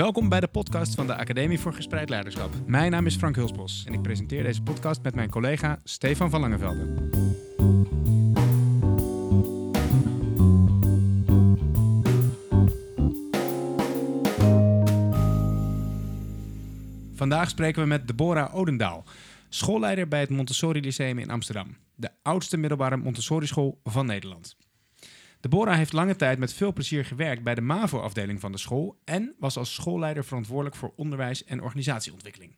Welkom bij de podcast van de Academie voor Gespreid Leiderschap. Mijn naam is Frank Hulsbos en ik presenteer deze podcast met mijn collega Stefan van Langevelde. Vandaag spreken we met Deborah Odendaal, schoolleider bij het Montessori Lyceum in Amsterdam, de oudste middelbare Montessori school van Nederland. Deborah heeft lange tijd met veel plezier gewerkt bij de MAVO-afdeling van de school en was als schoolleider verantwoordelijk voor onderwijs en organisatieontwikkeling.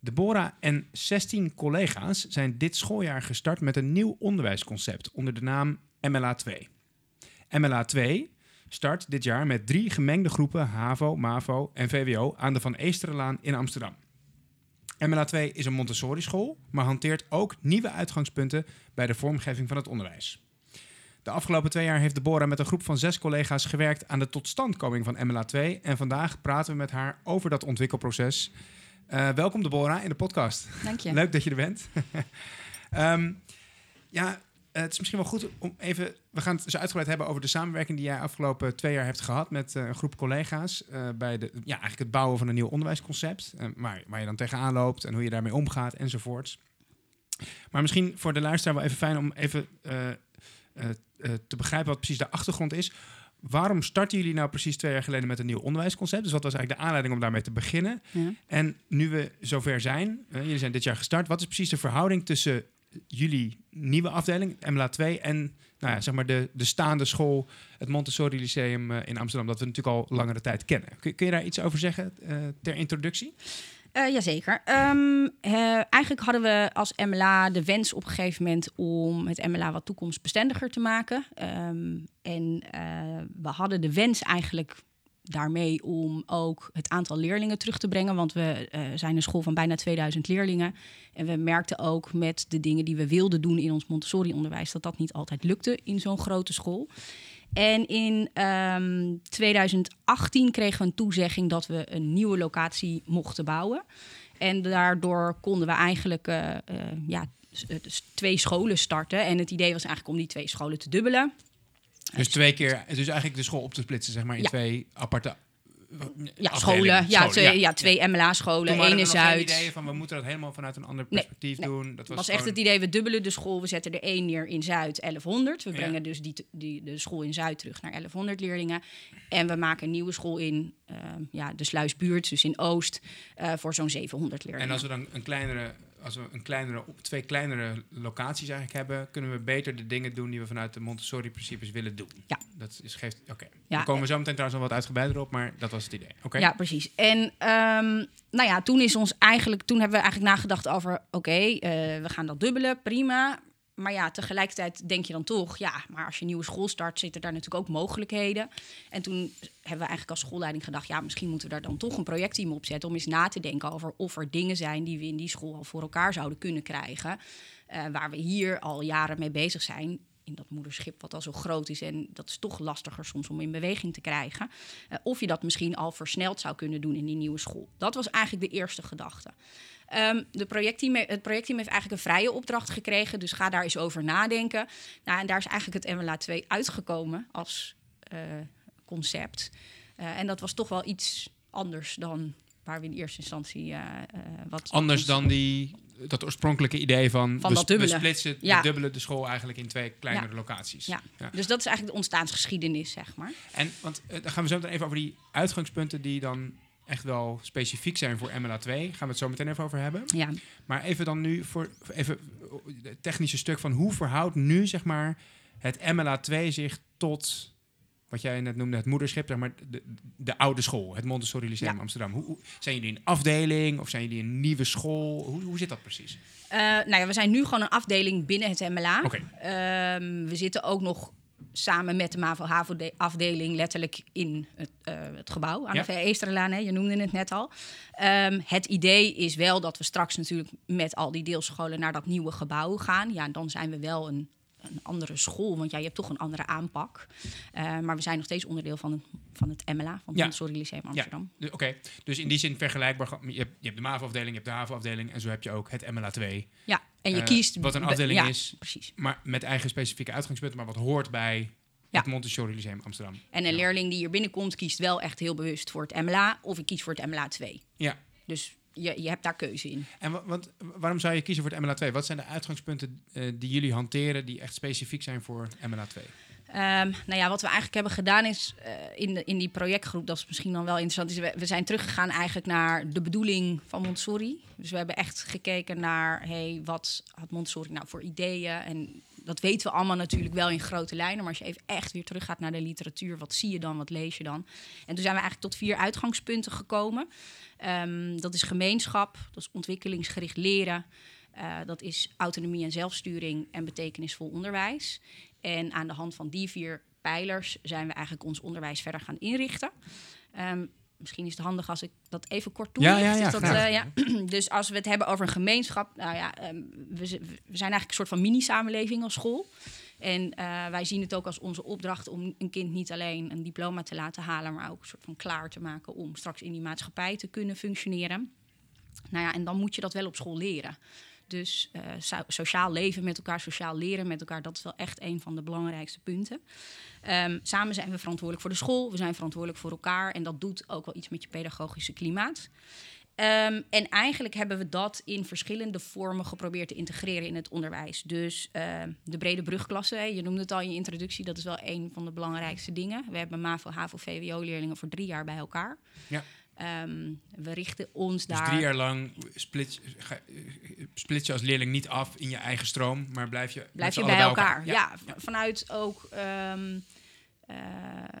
Deborah en 16 collega's zijn dit schooljaar gestart met een nieuw onderwijsconcept onder de naam MLA 2. MLA 2 start dit jaar met drie gemengde groepen HAVO, MAVO en VWO aan de Van Eesterenlaan in Amsterdam. MLA 2 is een Montessori-school, maar hanteert ook nieuwe uitgangspunten bij de vormgeving van het onderwijs. De afgelopen twee jaar heeft Deborah met een groep van zes collega's gewerkt aan de totstandkoming van MLA 2. En vandaag praten we met haar over dat ontwikkelproces. Uh, welkom Deborah in de podcast. Dank je. Leuk dat je er bent. um, ja, het is misschien wel goed om even... We gaan het zo uitgebreid hebben over de samenwerking die jij afgelopen twee jaar hebt gehad met uh, een groep collega's uh, bij de, ja, eigenlijk het bouwen van een nieuw onderwijsconcept. Uh, waar, waar je dan tegenaan loopt en hoe je daarmee omgaat enzovoorts. Maar misschien voor de luisteraar wel even fijn om even te begrijpen wat precies de achtergrond is. Waarom starten jullie nou precies twee jaar geleden met een nieuw onderwijsconcept? Dus wat was eigenlijk de aanleiding om daarmee te beginnen? Ja. En nu we zover zijn, uh, jullie zijn dit jaar gestart, wat is precies de verhouding tussen jullie nieuwe afdeling, MLA 2, en nou ja, zeg maar de, de staande school, het Montessori Lyceum in Amsterdam, dat we natuurlijk al langere tijd kennen? Kun, kun je daar iets over zeggen ter introductie? Uh, jazeker. Um, uh, eigenlijk hadden we als MLA de wens op een gegeven moment om het MLA wat toekomstbestendiger te maken. Um, en uh, we hadden de wens eigenlijk daarmee om ook het aantal leerlingen terug te brengen. Want we zijn een school van bijna 2000 leerlingen. En we merkten ook met de dingen die we wilden doen in ons Montessori-onderwijs... dat dat niet altijd lukte in zo'n grote school. En in um, 2018 kregen we een toezegging dat we een nieuwe locatie mochten bouwen. En daardoor konden we eigenlijk uh, uh, ja, dus twee scholen starten. En het idee was eigenlijk om die twee scholen te dubbelen. Dus twee keer, dus eigenlijk de school op te splitsen, zeg maar, in ja. twee aparte ja, scholen. Ja, twee, ja. ja twee MLA-scholen. Eén in Zuid. idee van we moeten dat helemaal vanuit een ander perspectief nee, doen. Dat was, was echt het idee, we dubbelen de school. We zetten er één neer in Zuid, 1100. We brengen dus die, die, de school in Zuid terug naar 1100 leerlingen. En we maken een nieuwe school in uh, ja, de Sluisbuurt, dus in Oost, uh, voor zo'n 700 leerlingen. En als we dan een kleinere als we een kleinere, twee kleinere locaties eigenlijk hebben, kunnen we beter de dingen doen die we vanuit de Montessori-principes willen doen. Ja. Dat is, geeft, oké. Okay. Ja, Daar komen we zo meteen trouwens nog wat uitgebreider op, maar dat was het idee. Oké. Okay. Ja, precies. En um, nou ja, toen is ons eigenlijk, toen hebben we eigenlijk nagedacht over, oké, okay, uh, we gaan dat dubbelen, prima. Maar ja, tegelijkertijd denk je dan toch, ja, maar als je een nieuwe school start, zitten daar natuurlijk ook mogelijkheden. En toen hebben we eigenlijk als schoolleiding gedacht, ja, misschien moeten we daar dan toch een projectteam op zetten om eens na te denken over of er dingen zijn die we in die school al voor elkaar zouden kunnen krijgen. Uh, waar we hier al jaren mee bezig zijn. In dat moederschip wat al zo groot is en dat is toch lastiger soms om in beweging te krijgen. Uh, of je dat misschien al versneld zou kunnen doen in die nieuwe school. Dat was eigenlijk de eerste gedachte. Um, de projectteam, het projectteam heeft eigenlijk een vrije opdracht gekregen, dus ga daar eens over nadenken. Nou, en daar is eigenlijk het MLA 2 uitgekomen als uh, concept. Uh, en dat was toch wel iets anders dan waar we in eerste instantie uh, wat... Anders dan die, dat oorspronkelijke idee van, van we, we splitsen ja. de dubbele de school eigenlijk in twee kleinere ja. locaties. Ja. ja. dus dat is eigenlijk de ontstaansgeschiedenis, zeg maar. En want dan gaan we zo meteen even over die uitgangspunten die dan echt wel specifiek zijn voor MLA 2. Gaan we het zo meteen even over hebben. Ja. Maar even dan nu voor even het technische stuk van hoe verhoudt nu zeg maar het MLA 2 zich tot wat jij net noemde, het moederschip, zeg maar de, de oude school, het Montessori Lyceum ja. Amsterdam. Hoe, hoe, zijn jullie een afdeling of zijn jullie een nieuwe school? Hoe, hoe zit dat precies? Uh, nou ja, we zijn nu gewoon een afdeling binnen het MLA. Okay. Um, we zitten ook nog samen met de MAVO-HAVO-afdeling letterlijk in het, uh, het gebouw aan ja. de Eesterlaan. Je noemde het net al. Um, het idee is wel dat we straks natuurlijk met al die deelscholen naar dat nieuwe gebouw gaan. Ja, dan zijn we wel een, een andere school, want ja, je hebt toch een andere aanpak. Uh, maar we zijn nog steeds onderdeel van het, van het MLA, van het ja. Lyceum Amsterdam. Ja. Oké, okay. dus in die zin vergelijkbaar. Je hebt, je hebt de MAVO-afdeling, je hebt de HAVO-afdeling en zo heb je ook het MLA 2. Ja. En je uh, kiest wat een afdeling ja, is, precies. maar met eigen specifieke uitgangspunten, maar wat hoort bij Ja. het Montessori Lyceum Amsterdam. En een leerling die hier binnenkomt, kiest wel echt heel bewust voor het MLA of ik kies voor het MLA 2. Ja. Dus je, je hebt daar keuze in. En wa- want, waarom zou je kiezen voor het MLA 2? Wat zijn de uitgangspunten eh, die jullie hanteren die echt specifiek zijn voor MLA 2? Ehm, nou ja, wat we eigenlijk hebben gedaan is eh, in, in die projectgroep, dat is misschien dan wel interessant, is we, we zijn teruggegaan eigenlijk naar de bedoeling van Montessori. Dus we hebben echt gekeken naar, hey, wat had Montessori nou voor ideeën? En dat weten we allemaal natuurlijk wel in grote lijnen, maar als je even echt weer teruggaat naar de literatuur, wat zie je dan, wat lees je dan? En toen zijn we eigenlijk tot vier uitgangspunten gekomen. Ehm, dat is gemeenschap, dat is ontwikkelingsgericht leren, eh, dat is autonomie en zelfsturing en betekenisvol onderwijs. En aan de hand van die vier pijlers zijn we eigenlijk ons onderwijs verder gaan inrichten. Ehm, misschien is het handig als ik dat even kort toelicht. Ja, ja, ja, dat, eh, ja? Dus als we het hebben over een gemeenschap, nou ja, ehm, we zijn eigenlijk een soort van mini-samenleving als school. En eh, wij zien het ook als onze opdracht om een kind niet alleen een diploma te laten halen, maar ook een soort van klaar te maken om straks in die maatschappij te kunnen functioneren. Nou ja, en dan moet je dat wel op school leren. Dus eh, so- sociaal leven met elkaar, sociaal leren met elkaar, dat is wel echt een van de belangrijkste punten. Ehm, samen zijn we verantwoordelijk voor de school, we zijn verantwoordelijk voor elkaar en dat doet ook wel iets met je pedagogische klimaat. Ehm, en eigenlijk hebben we dat in verschillende vormen geprobeerd te integreren in het onderwijs. Dus ehm, de brede brugklasse, je noemde het al in je introductie, dat is wel een van de belangrijkste dingen. We hebben MAVO, HAVO, VWO-leerlingen voor drie jaar bij elkaar. Ja. Ehm, we richten ons Dus daar... drie jaar lang split, ga- split je als leerling niet af in je eigen stroom, maar blijf je, Blijf je bij elkaar. Ja, vanuit ook ehm, eh,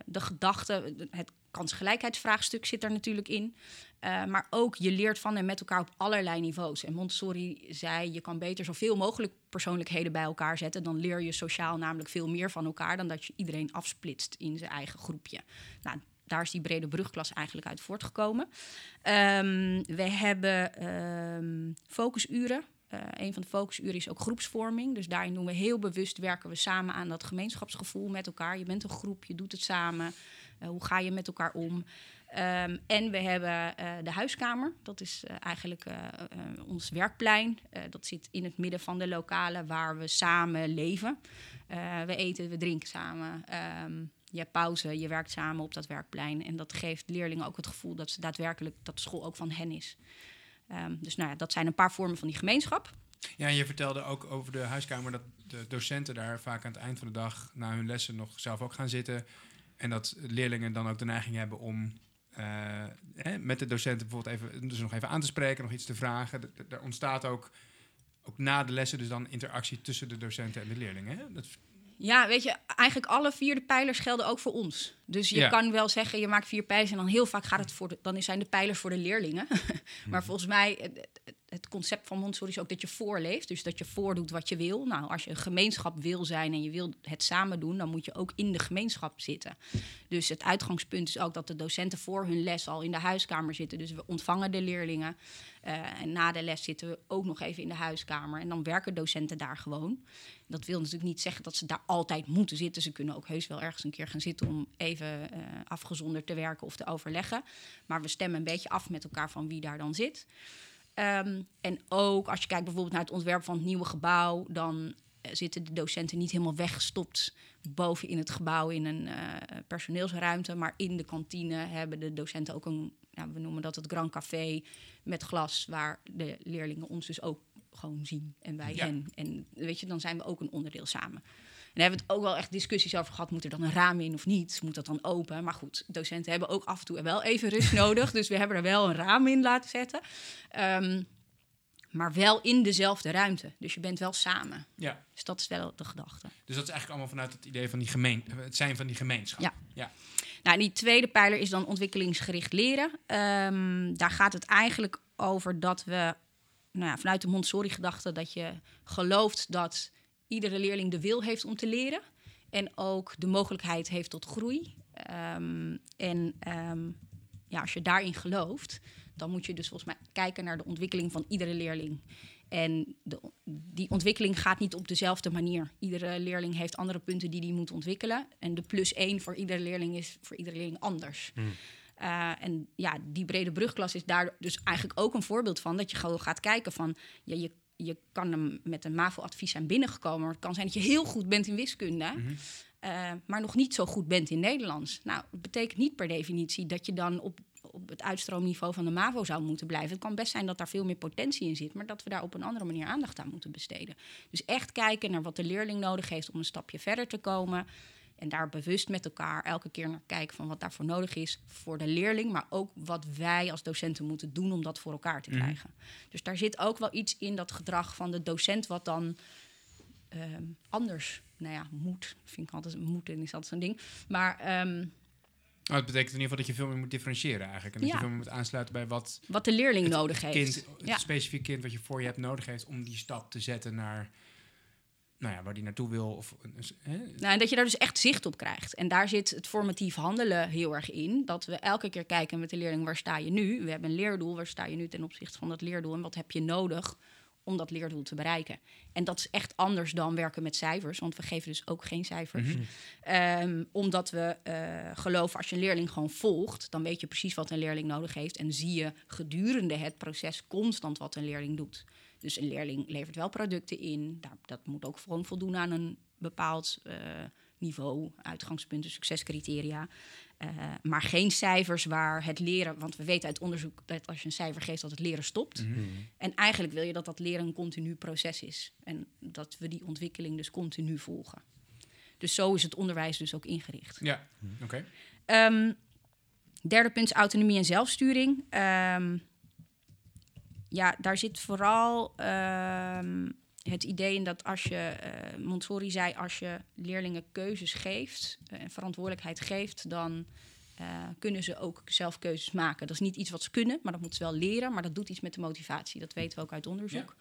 de gedachte, het kansgelijkheidsvraagstuk zit er natuurlijk in. Eh, maar ook je leert van en met elkaar op allerlei niveaus. En Montessori zei, je kan beter zoveel mogelijk persoonlijkheden bij elkaar zetten. Dan leer je sociaal namelijk veel meer van elkaar dan dat je iedereen afsplitst in zijn eigen groepje. Nou, daar is die brede brugklas eigenlijk uit voortgekomen. Ehm, we hebben ehm, focusuren. Eh, een van de focusuren is ook groepsvorming. Dus daarin doen we heel bewust werken we samen aan dat gemeenschapsgevoel met elkaar. Je bent een groep, je doet het samen. Eh, hoe ga je met elkaar om? Ehm, en we hebben eh, de huiskamer. Dat is eigenlijk ons werkplein. Dat zit in het midden van de lokalen waar we samen leven. We eten, we drinken samen. Je pauze, je werkt samen op dat werkplein. En dat geeft leerlingen ook het gevoel dat ze daadwerkelijk dat de school ook van hen is. Ehm, dus nou ja, dat zijn een paar vormen van die gemeenschap. Ja, en je vertelde ook over de huiskamer dat de docenten daar vaak aan het eind van de dag na hun lessen nog zelf ook gaan zitten. En dat leerlingen dan ook de neiging hebben om eh, hè, met de docenten bijvoorbeeld even, dus nog even aan te spreken, nog iets te vragen. Er ontstaat ook, ook na de lessen dus dan interactie tussen de docenten en de leerlingen. Hè? Dat, Ja, weet je, eigenlijk alle vier de pijlers gelden ook voor ons. Dus je Ja. kan wel zeggen, je maakt vier pijlers en dan heel vaak gaat het voor de, dan zijn de pijlers voor de leerlingen. maar volgens mij, het, het- het concept van Montessori is ook dat je voorleeft. Dus dat je voordoet wat je wil. Nou, als je een gemeenschap wil zijn en je wil het samen doen, dan moet je ook in de gemeenschap zitten. Dus het uitgangspunt is ook dat de docenten voor hun les al in de huiskamer zitten. Dus we ontvangen de leerlingen. Eh, en na de les zitten we ook nog even in de huiskamer. En dan werken docenten daar gewoon. Dat wil natuurlijk niet zeggen dat ze daar altijd moeten zitten. Ze kunnen ook heus wel ergens een keer gaan zitten om even eh, afgezonderd te werken of te overleggen. Maar we stemmen een beetje af met elkaar van wie daar dan zit. Ehm, en ook als je kijkt bijvoorbeeld naar het ontwerp van het nieuwe gebouw, dan eh, zitten de docenten niet helemaal weggestopt boven in het gebouw in een eh, personeelsruimte. Maar in de kantine hebben de docenten ook een, ja, we noemen dat het Grand Café met glas, waar de leerlingen ons dus ook gewoon zien en wij Ja. hen. En weet je, dan zijn we ook een onderdeel samen. En daar hebben we het ook wel echt discussies over gehad. Moet er dan een raam in of niet? Moet dat dan open? Maar goed, docenten hebben ook af en toe wel even rust nodig. Dus we hebben er wel een raam in laten zetten. Ehm, maar wel in dezelfde ruimte. Dus je bent wel samen. ja, Dus dat is wel de gedachte. dus dat is eigenlijk allemaal vanuit het idee van die gemeen, het zijn van die gemeenschap. Ja. ja. Nou, en die tweede pijler is dan ontwikkelingsgericht leren. Ehm, daar gaat het eigenlijk over dat we nou ja, vanuit de Montessori-gedachte dat je gelooft dat iedere leerling de wil heeft om te leren en ook de mogelijkheid heeft tot groei. Ehm, en ehm, ja, als je daarin gelooft, dan moet je dus volgens mij kijken naar de ontwikkeling van iedere leerling. En de, die ontwikkeling gaat niet op dezelfde manier. Iedere leerling heeft andere punten die die moet ontwikkelen. En de plus één voor iedere leerling is voor iedere leerling anders. Uh, en ja, die brede brugklas is daar dus eigenlijk ook een voorbeeld van. Dat je gewoon gaat kijken van... Ja, je, je kan hem met een MAVO-advies zijn binnengekomen. Maar het kan zijn dat je heel goed bent in wiskunde. Mhm. eh, maar nog niet zo goed bent in Nederlands. Nou, dat betekent niet per definitie dat je dan op, op het uitstroomniveau van de MAVO zou moeten blijven. Het kan best zijn dat daar veel meer potentie in zit, maar dat we daar op een andere manier aandacht aan moeten besteden. Dus echt kijken naar wat de leerling nodig heeft om een stapje verder te komen. En daar bewust met elkaar elke keer naar kijken van wat daarvoor nodig is voor de leerling, maar ook wat wij als docenten moeten doen om dat voor elkaar te krijgen. Dus daar zit ook wel iets in dat gedrag van de docent wat dan ehm, anders, nou ja, moet, vind ik altijd, moeten is altijd zo'n ding. Maar Oh, het betekent in ieder geval dat je veel meer moet differentiëren eigenlijk. En dat Ja. je veel meer moet aansluiten bij wat wat de leerling het nodig heeft. kind, het Ja. specifiek kind wat je voor je hebt nodig heeft om die stap te zetten naar nou ja, waar die naartoe wil. Of, hè? Nou, en dat je daar dus echt zicht op krijgt. En daar zit het formatief handelen heel erg in. Dat we elke keer kijken met de leerling, waar sta je nu? We hebben een leerdoel, waar sta je nu ten opzichte van dat leerdoel? En wat heb je nodig om dat leerdoel te bereiken? En dat is echt anders dan werken met cijfers, want we geven dus ook geen cijfers. Ehm, omdat we eh, geloven, als je een leerling gewoon volgt, dan weet je precies wat een leerling nodig heeft. En zie je gedurende het proces constant wat een leerling doet. Dus een leerling levert wel producten in. Daar, dat moet ook gewoon voldoen aan een bepaald eh, niveau, uitgangspunten, succescriteria. Eh, maar geen cijfers waar het leren, want we weten uit onderzoek dat als je een cijfer geeft, dat het leren stopt. En eigenlijk wil je dat dat leren een continu proces is. En dat we die ontwikkeling dus continu volgen. Dus zo is het onderwijs dus ook ingericht. Ja, oké. Ehm, derde punt is autonomie en zelfsturing. Ehm, ja, daar zit vooral ehm, het idee in dat als je, Montessori zei, als je leerlingen keuzes geeft eh, en verantwoordelijkheid geeft, dan eh, kunnen ze ook zelf keuzes maken. Dat is niet iets wat ze kunnen, maar dat moeten ze wel leren. Maar dat doet iets met de motivatie. Dat weten we ook uit onderzoek.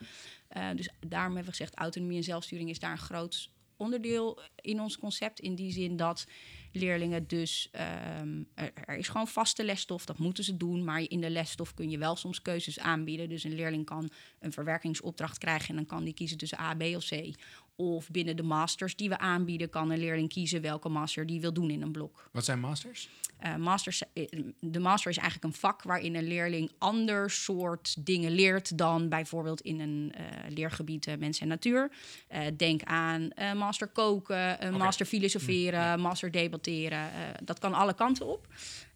Dus daarom hebben we gezegd, autonomie en zelfsturing is daar een groot onderdeel in ons concept. In die zin dat leerlingen dus... ehm, er, er is gewoon vaste lesstof, dat moeten ze doen. Maar in de lesstof kun je wel soms keuzes aanbieden. Dus een leerling kan een verwerkingsopdracht krijgen... en dan kan die kiezen tussen A, B of C. Of binnen de masters die we aanbieden... kan een leerling kiezen welke master die wil doen in een blok. Wat zijn masters? Eh, masters, eh, de master is eigenlijk een vak waarin een leerling ander soort dingen leert dan bijvoorbeeld in een eh, leergebied mens en natuur. Denk aan master koken, master filosoferen, master debatteren. dat kan alle kanten op.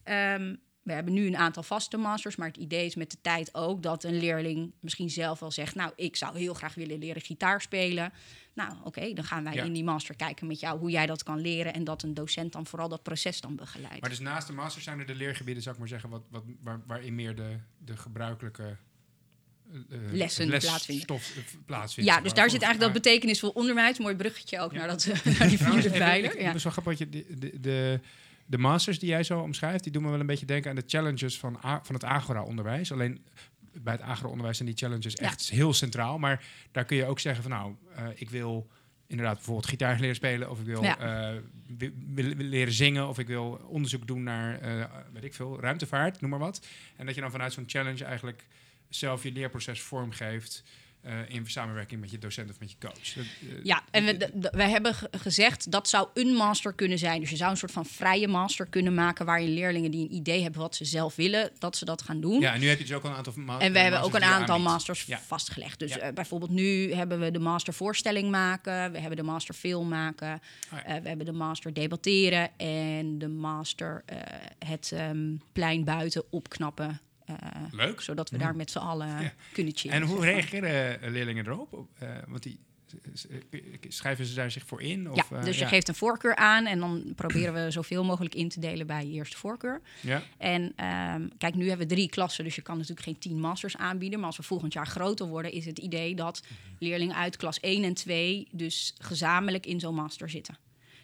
Ehm, we hebben nu een aantal vaste masters, maar het idee is met de tijd ook dat een leerling misschien zelf wel zegt: Nou, ik zou heel graag willen leren gitaar spelen. Nou, oké, dan gaan wij Ja. in die master kijken met jou hoe jij dat kan leren en dat een docent dan vooral dat proces dan begeleidt. Maar dus naast de masters zijn er de leergebieden, zou ik maar zeggen, wat, wat, waar, waarin meer de, de gebruikelijke eh, eh, Lessen plaatsvinden. eh, plaatsvindt. Ja, dus daar zit eigenlijk dat betekenisvol onderwijs. Mooi bruggetje ook Ja. naar, dat, naar die vierde pijler. Ja. Is wel grappig wat je de, de, de, masters die jij zo omschrijft, die doen me wel een beetje denken aan de challenges van, van het agora-onderwijs. Alleen bij het agora-onderwijs zijn die challenges Ja. echt heel centraal. Maar daar kun je ook zeggen van nou, eh, ik wil inderdaad bijvoorbeeld gitaar leren spelen, of ik wil Ja. eh, wi- wil- wil leren zingen, of ik wil onderzoek doen naar, eh, weet ik veel, ruimtevaart, noem maar wat. En dat je dan vanuit zo'n challenge eigenlijk zelf je leerproces vormgeeft. Eh, in samenwerking met je docent of met je coach. Dat, eh, Ja, en we, hebben ge- gezegd dat zou een master kunnen zijn. Dus je zou een soort van vrije master kunnen maken... waarin leerlingen die een idee hebben wat ze zelf willen... dat ze dat gaan doen. Ja, en nu heb je dus ook een aantal ma- En we hebben ook masters een je aantal masters Ja. vastgelegd. Dus Ja. eh, bijvoorbeeld nu hebben we de master voorstelling maken. We hebben de master film maken. Oh ja. eh, we hebben de master debatteren. En de master eh, het ehm, plein buiten opknappen. Eh, Leuk. zodat we daar met z'n allen Ja. kunnen chillen. En hoe reageren eh, leerlingen erop? Op, eh, want die schrijven ze daar zich voor in? Of, Ja, dus je ja. geeft een voorkeur aan en dan proberen we zoveel mogelijk in te delen bij je eerste voorkeur. Ja. En ehm, kijk, nu hebben we drie klassen, dus je kan natuurlijk geen tien masters aanbieden. Maar als we volgend jaar groter worden, is het idee dat leerlingen uit klas 1 en 2 dus gezamenlijk in zo'n master zitten.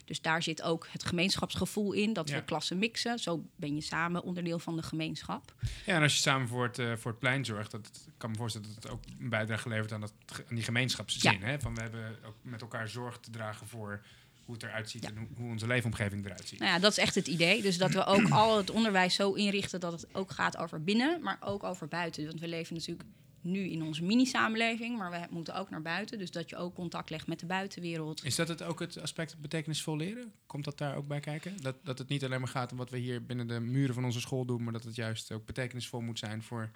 Dus daar zit ook het gemeenschapsgevoel in, dat Ja. we klassen mixen. Zo ben je samen onderdeel van de gemeenschap. ja, en als je samen voor het, eh, voor het plein zorgt, dat ik kan me voorstellen dat het ook een bijdrage levert aan, dat, aan die gemeenschapszin. Hè? Van we hebben ook met elkaar zorg te dragen voor hoe het eruit ziet Ja. en hoe, hoe onze leefomgeving eruit ziet. Nou ja, dat is echt het idee. Dus dat we ook al het onderwijs zo inrichten dat het ook gaat over binnen, maar ook over buiten. Want we leven natuurlijk nu in onze mini-samenleving, maar we moeten ook naar buiten. Dus dat je ook contact legt met de buitenwereld. Is dat het ook het aspect betekenisvol leren? Komt dat daar ook bij kijken? Dat, dat het niet alleen maar gaat om wat we hier binnen de muren van onze school doen, maar dat het juist ook betekenisvol moet zijn voor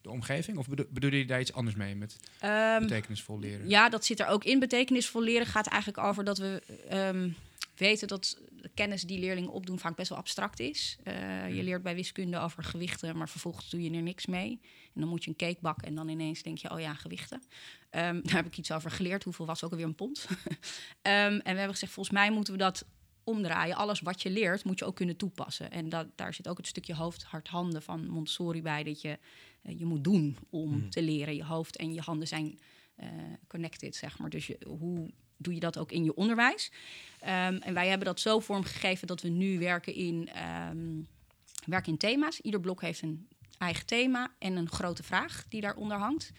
de omgeving? Of bedo- bedoel je daar iets anders mee met Ehm, betekenisvol leren? ja, dat zit er ook in. Betekenisvol leren gaat eigenlijk over dat we. ehm, weten dat de kennis die leerlingen opdoen vaak best wel abstract is. Uh, je leert bij wiskunde over gewichten, maar vervolgens doe je er niks mee. En dan moet je een cake bakken en dan ineens denk je, oh ja, gewichten. Um, daar heb ik iets over geleerd. Hoeveel was ook alweer een pond? um, en we hebben gezegd, volgens mij moeten we dat omdraaien. Alles wat je leert, moet je ook kunnen toepassen. En dat, daar zit ook het stukje hoofd, hart, handen van Montessori bij. Dat je, uh, je moet doen om mm. te leren. Je hoofd en je handen zijn uh, connected, zeg maar. Dus je, hoe doe je dat ook in je onderwijs? Um, en wij hebben dat zo vormgegeven dat we nu werken in, um, werken in thema's. Ieder blok heeft een eigen thema en een grote vraag die daaronder hangt.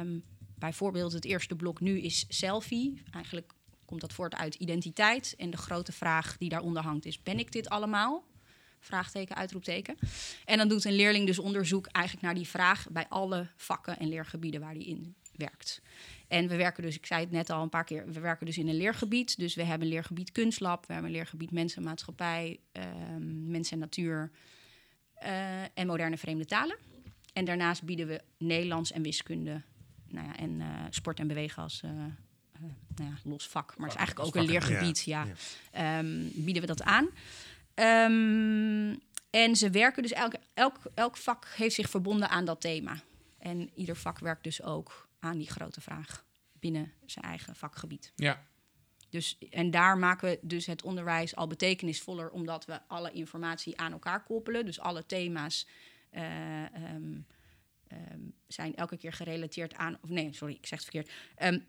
Um, bijvoorbeeld het eerste blok nu is selfie. Eigenlijk komt dat voort uit identiteit. En de grote vraag die daaronder hangt is: ben ik dit allemaal? Vraagteken, uitroepteken. En dan doet een leerling dus onderzoek eigenlijk naar die vraag bij alle vakken en leergebieden waar die in werkt. En we werken dus, ik zei het net al een paar keer, we werken dus in een leergebied. Dus we hebben een leergebied kunstlab, we hebben een leergebied mensen en maatschappij, mensen en natuur uh, en moderne vreemde talen. En daarnaast bieden we Nederlands en wiskunde nou ja, en uh, sport en bewegen als uh, nou ja, los vak. Maar het is eigenlijk ook een leergebied, ja. ja. Um, bieden we dat aan. Um, en ze werken dus, elk, elk, elk vak heeft zich verbonden aan dat thema. En ieder vak werkt dus ook aan die grote vraag binnen zijn eigen vakgebied. Ja. Dus, en daar maken we dus het onderwijs al betekenisvoller, omdat we alle informatie aan elkaar koppelen. Dus alle thema's uh, um, um, zijn elke keer gerelateerd aan. Of nee, sorry, ik zeg het verkeerd. Um,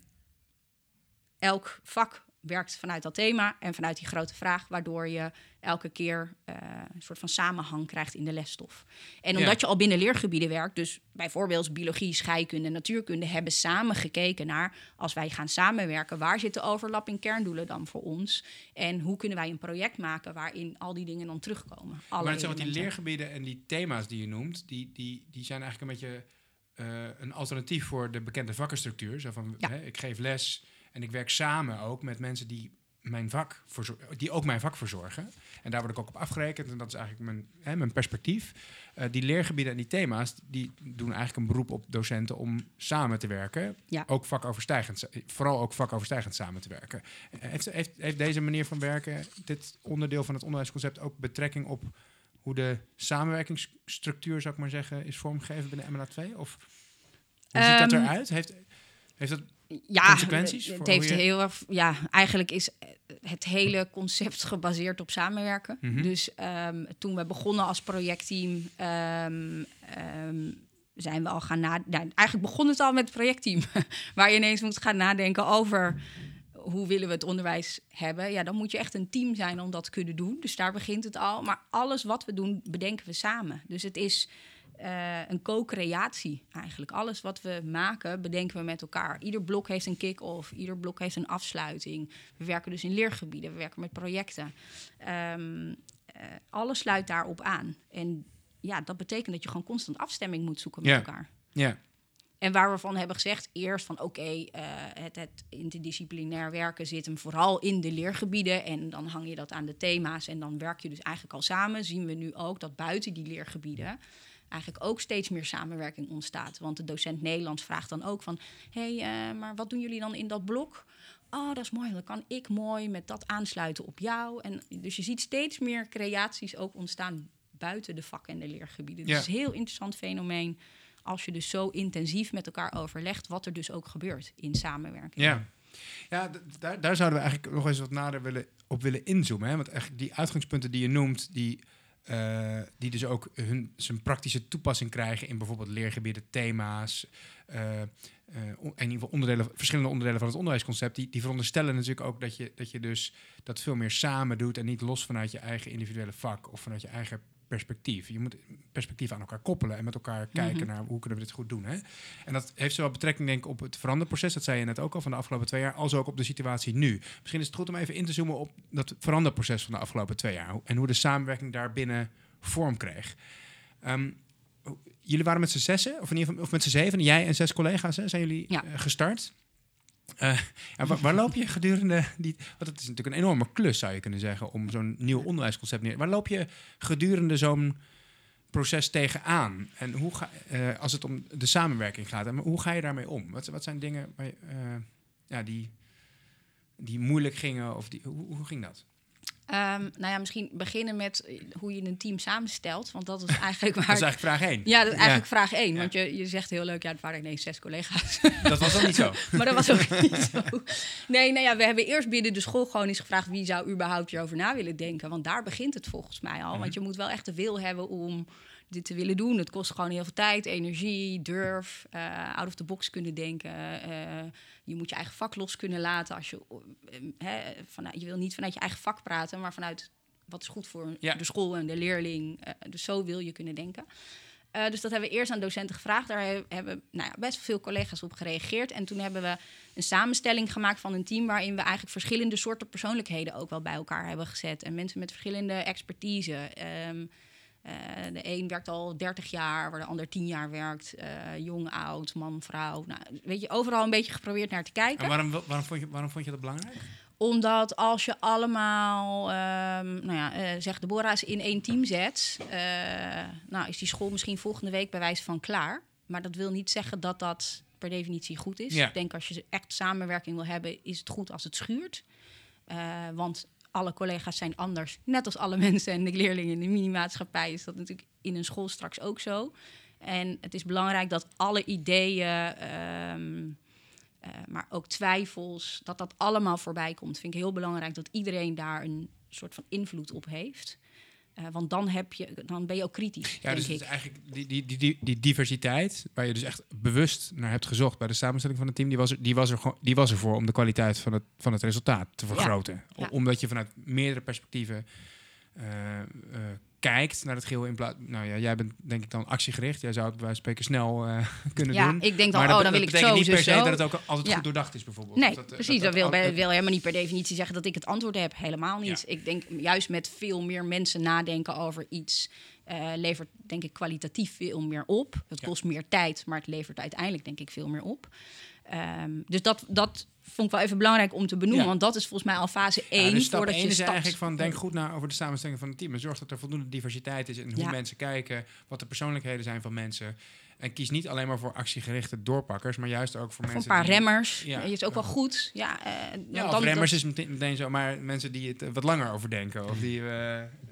elk vak werkt vanuit dat thema en vanuit die grote vraag, waardoor je elke keer uh, een soort van samenhang krijgt in de lesstof. En omdat ja. je al binnen leergebieden werkt, dus bijvoorbeeld biologie, scheikunde, natuurkunde, hebben samen gekeken naar, als wij gaan samenwerken, waar zit de overlap in kerndoelen dan voor ons? En hoe kunnen wij een project maken waarin al die dingen dan terugkomen? Alle maar het zijn wat die leergebieden en die thema's die je noemt, die, die, die zijn eigenlijk een beetje uh, een alternatief voor de bekende vakkenstructuur. Zo van, ja. hè, ik geef les en ik werk samen ook met mensen die, mijn vak die ook mijn vak verzorgen. En daar word ik ook op afgerekend. En dat is eigenlijk mijn, hè, mijn perspectief. Uh, die leergebieden en die thema's, die doen eigenlijk een beroep op docenten om samen te werken. Ja. Ook vakoverstijgend, vooral ook vakoverstijgend samen te werken. Heeft, heeft, heeft deze manier van werken, dit onderdeel van het onderwijsconcept, ook betrekking op hoe de samenwerkingsstructuur, zou ik maar zeggen, is vormgegeven binnen MLA2? Of hoe um, ziet dat eruit? Heeft, heeft dat ja, consequenties? Het heeft heel erg. Ja, eigenlijk is het hele concept gebaseerd op samenwerken. Mhm. Mm -hmm. Dus um, toen we begonnen als projectteam. Um, um, zijn we al gaan nadenken. eigenlijk begon het al met het projectteam. waar je ineens moet gaan nadenken over hoe willen we het onderwijs hebben. Ja, dan moet je echt een team zijn om dat te kunnen doen. Dus daar begint het al. Maar alles wat we doen, bedenken we samen. Dus het is uh, een co-creatie eigenlijk. Alles wat we maken, bedenken we met elkaar. Ieder blok heeft een kick-off, ieder blok heeft een afsluiting. We werken dus in leergebieden, we werken met projecten. Um, uh, alles sluit daarop aan. En ja, dat betekent dat je gewoon constant afstemming moet zoeken met ja. elkaar. Ja. En waar we van hebben gezegd, eerst van oké, okay, uh, het, het, interdisciplinair werken zit hem vooral in de leergebieden. En dan hang je dat aan de thema's en dan werk je dus eigenlijk al samen. Zien we nu ook dat buiten die leergebieden eigenlijk ook steeds meer samenwerking ontstaat. Want de docent Nederlands vraagt dan ook van... hé, hey, uh, maar wat doen jullie dan in dat blok? Oh, dat is mooi, dan kan ik mooi met dat aansluiten op jou. En dus je ziet steeds meer creaties ook ontstaan buiten de vakken en de leergebieden. Ja. Het is een heel interessant fenomeen als je dus zo intensief met elkaar overlegt... wat er dus ook gebeurt in samenwerking. Ja, ja daar, daar zouden we eigenlijk nog eens wat nader willen, op willen inzoomen. Hè? Want eigenlijk die uitgangspunten die je noemt... die uh, die dus ook hun, zijn praktische toepassing krijgen in bijvoorbeeld leergebieden, thema's. Uh, uh, in ieder geval onderdelen, verschillende onderdelen van het onderwijsconcept. Die, die veronderstellen natuurlijk ook dat je, dat je dus dat veel meer samen doet en niet los vanuit je eigen individuele vak of vanuit je eigen perspectief. Je moet perspectief aan elkaar koppelen en met elkaar kijken mm -hmm. naar hoe kunnen we dit goed doen. Hè? En dat heeft zowel betrekking denk ik op het veranderproces, dat zei je net ook al van de afgelopen twee jaar, als ook op de situatie nu. Misschien is het goed om even in te zoomen op dat veranderproces van de afgelopen twee jaar en hoe de samenwerking daarbinnen vorm kreeg. Um, jullie waren met z'n zessen, of in ieder geval of met z'n zeven, jij en zes collega's, hè, zijn jullie ja. uh, gestart. Uh, ja, waar, loop je gedurende die... Want het is natuurlijk een enorme klus, zou je kunnen zeggen... om zo'n nieuw onderwijsconcept neer... Waar loop je gedurende zo'n proces tegenaan? En hoe ga, uh, als het om de samenwerking gaat, en hoe ga je daarmee om? Wat, wat zijn dingen uh, ja, die, die moeilijk gingen? Of die, hoe, hoe ging dat? Ehm, nou ja, misschien beginnen met eh, hoe je een team samenstelt. Want dat is eigenlijk waar... Dat is eigenlijk vraag één. Ja, dat is eigenlijk vraag één. Ja. Want je, je zegt heel leuk, ja, het waren ineens zes collega's. Dat was dan niet zo. maar dat was ook niet zo. Nee, nou ja, we hebben eerst binnen de school gewoon eens gevraagd... wie zou überhaupt hierover na willen denken. Want daar begint het volgens mij al. Want je moet wel echt de wil hebben om dit te willen doen. Het kost gewoon heel veel tijd, energie, durf, eh, out of the box kunnen denken. eh, je moet je eigen vak los kunnen laten. Als je, eh, vanuit, je wil niet vanuit je eigen vak praten, maar vanuit wat is goed voor Ja. de school en de leerling. Dus zo wil je kunnen denken. Dus dat hebben we eerst aan docenten gevraagd. Daar he- hebben nou ja, best veel collega's op gereageerd. En toen hebben we een samenstelling gemaakt van een team... waarin we eigenlijk verschillende soorten persoonlijkheden ook wel bij elkaar hebben gezet. En mensen met verschillende expertise. Ehm, eh, de een werkt al 30 jaar, waar de ander 10 jaar werkt. eh, jong, oud, man, vrouw. Nou, weet je, overal een beetje geprobeerd naar te kijken. En waarom, waarom, vond je, waarom vond je dat belangrijk? Omdat als je allemaal, ehm, nou ja, eh, zeg Deborah's in één team zet, nou is die school misschien volgende week bij wijze van klaar. Maar dat wil niet zeggen dat dat per definitie goed is. Ja. Ik denk als je echt samenwerking wil hebben, is het goed als het schuurt. Want alle collega's zijn anders. Net als alle mensen en de leerlingen in de minimaatschappij is dat natuurlijk in een school straks ook zo. En het is belangrijk dat alle ideeën, ehm, eh, maar ook twijfels, dat dat allemaal voorbij komt. Vind ik heel belangrijk dat iedereen daar een soort van invloed op heeft. Eh, want dan, heb je, dan ben je ook kritisch, Ja, denk dus eigenlijk die, die, die, die, diversiteit, waar je dus echt bewust naar hebt gezocht bij de samenstelling van het team, die was er, die was er, gewoon, die was er voor om de kwaliteit van het, van het resultaat te vergroten. Ja. Omdat je vanuit meerdere perspectieven eh, eh, kijkt naar het geheel in plaats. Nou ja, jij bent denk ik dan actiegericht. Jij zou het bij wijze van spreken snel eh, kunnen Ja, doen. ik denk dan, Maar dat oh, dan wil ik zo, niet per se zo. dat het ook altijd Ja. goed doordacht is, bijvoorbeeld. Nee, Dat, precies. Dat, wil, wil helemaal niet per definitie zeggen dat ik het antwoord heb. Helemaal niet. Ja. Ik denk juist met veel meer mensen nadenken over iets... eh, levert denk ik kwalitatief veel meer op. Het Ja. kost meer tijd, maar het levert uiteindelijk denk ik veel meer op. Ehm, dus dat, dat vond ik wel even belangrijk om te benoemen. Ja. Want dat is volgens mij al fase Ja, 1 dus stap voordat je is stapt. eigenlijk van denk goed na over de samenstelling van het team en zorg dat er voldoende diversiteit is in hoe Ja. mensen kijken, wat de persoonlijkheden zijn van mensen. En kies niet alleen maar voor actiegerichte doorpakkers, maar juist ook voor, een mensen paar die- remmers. Ja. Ja. is ook wel goed. Ja, eh, Ja, of dan- remmers is meteen, meteen zo, maar mensen die het eh, wat langer overdenken. Of die, eh,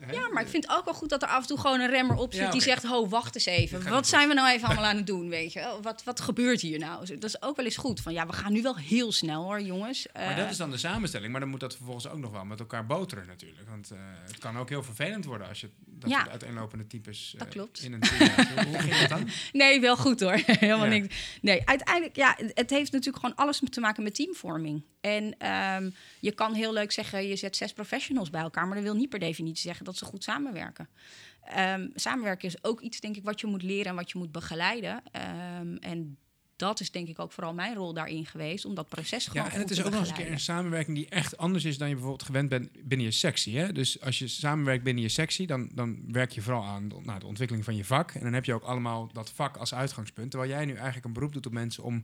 hè? Ja, maar ik vind ook wel goed dat er af en toe gewoon een remmer op zit Ja, die zegt: Ho, wacht eens even. Wat zijn we nou even allemaal aan het doen? Weet je? Wat, wat gebeurt hier nou? Dat is ook wel eens goed. Van ja, we gaan nu wel heel snel hoor, jongens. Maar dat is dan de samenstelling, maar dan moet dat vervolgens ook nog wel met elkaar boteren natuurlijk. Want het kan ook heel vervelend worden als je dat Ja. soort uiteenlopende types Dat klopt. in een team Hoe ging dat dan? Nee, wel goed hoor. Helemaal Ja. niks. Nee, uiteindelijk, ja, het heeft natuurlijk gewoon alles te maken met teamvorming. En ehm, je kan heel leuk zeggen, je zet zes professionals bij elkaar, maar dat wil niet per definitie zeggen dat ze goed samenwerken. Ehm, samenwerken is ook iets, denk ik, wat je moet leren en wat je moet begeleiden. Ehm, en dat is denk ik ook vooral mijn rol daarin geweest, om dat proces gewoon Ja, en het is te ook nog eens een keer een samenwerking die echt anders is dan je bijvoorbeeld gewend bent binnen je sectie. Hè? Dus als je samenwerkt binnen je sectie, dan, dan werk je vooral aan de, nou, de ontwikkeling van je vak. En dan heb je ook allemaal dat vak als uitgangspunt. Terwijl jij nu eigenlijk een beroep doet op mensen om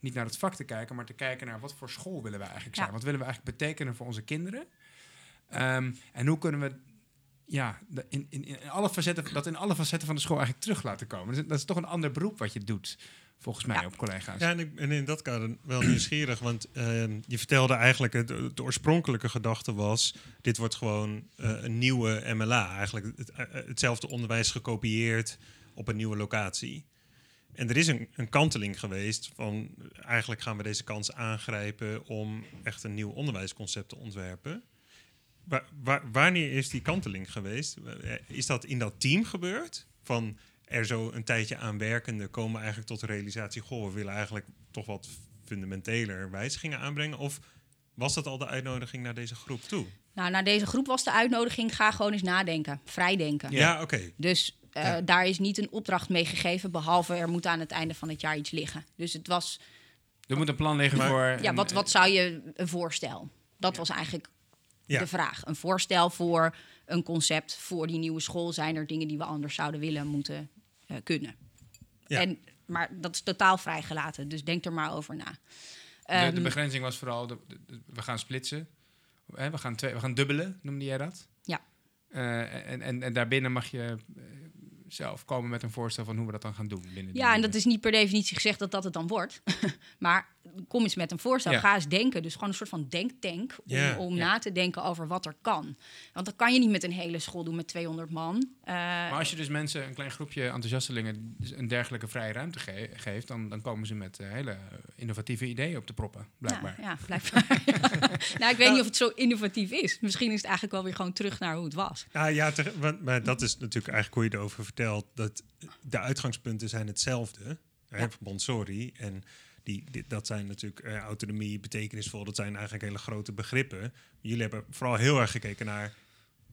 niet naar het vak te kijken, maar te kijken naar wat voor school willen we eigenlijk zijn. Ja. Wat willen we eigenlijk betekenen voor onze kinderen? Ehm, en hoe kunnen we ja, in, in, in alle facetten, dat in alle facetten van de school eigenlijk terug laten komen? Dus dat is toch een ander beroep wat je doet, volgens mij, Ja. op collega's. Ja, en, ik, en in dat kader wel nieuwsgierig, want ehm, je vertelde eigenlijk, het, de oorspronkelijke gedachte was, dit wordt gewoon eh, een nieuwe MLA, eigenlijk het, eh, hetzelfde onderwijs gekopieerd op een nieuwe locatie. En er is een, een kanteling geweest van, eigenlijk gaan we deze kans aangrijpen om echt een nieuw onderwijsconcept te ontwerpen. Wa- wa- wanneer is die kanteling geweest? Eh, Is dat in dat team gebeurd? Van er zo een tijdje aan werkende komen eigenlijk tot de realisatie: goh, we willen eigenlijk toch wat fundamenteler wijzigingen aanbrengen? Of was dat al de uitnodiging naar deze groep toe? Nou, naar deze groep was de uitnodiging, ga gewoon eens nadenken, vrijdenken. Ja, oké. Dus eh, Ja. daar is niet een opdracht mee gegeven, behalve er moet aan het einde van het jaar iets liggen. Dus het was, Er moet een plan liggen Maar- voor... ja, een- wat, wat zou je een voorstel? Dat was eigenlijk Ja. de vraag. Een voorstel voor een concept voor die nieuwe school. Zijn er dingen die we anders zouden willen, moeten, kunnen? Ja. En, maar dat is totaal vrijgelaten, dus denk er maar over na. De, de Ehm, begrenzing was vooral, de, we gaan splitsen. Hè, we, gaan twee, we gaan dubbelen, noemde jij dat? Ja. Eh, en, en, en daarbinnen mag je eh, zelf komen met een voorstel van hoe we dat dan gaan doen. Binnen Ja, en dat is niet per definitie gezegd dat dat het dan wordt. maar kom eens met een voorstel. Ja. Ga eens denken. Dus gewoon een soort van denktank om, Ja. om Ja. na te denken over wat er kan. Want dat kan je niet met een hele school doen met 200 man. Eh, Maar als je dus mensen, een klein groepje enthousiastelingen, een dergelijke vrije ruimte ge- geeft, dan, dan komen ze met eh, hele innovatieve ideeën op te proppen, blijkbaar. Ja, ja blijkbaar. nou, ik weet niet of het zo innovatief is. Misschien is het eigenlijk wel weer gewoon terug naar hoe het was. Ah, ja, te- want, maar dat is natuurlijk eigenlijk hoe je erover vertelt. Dat de uitgangspunten zijn hetzelfde. Hè, Ja. van Montessori. En die, dat zijn natuurlijk eh, autonomie, betekenisvol. Dat zijn eigenlijk hele grote begrippen. Jullie hebben vooral heel erg gekeken naar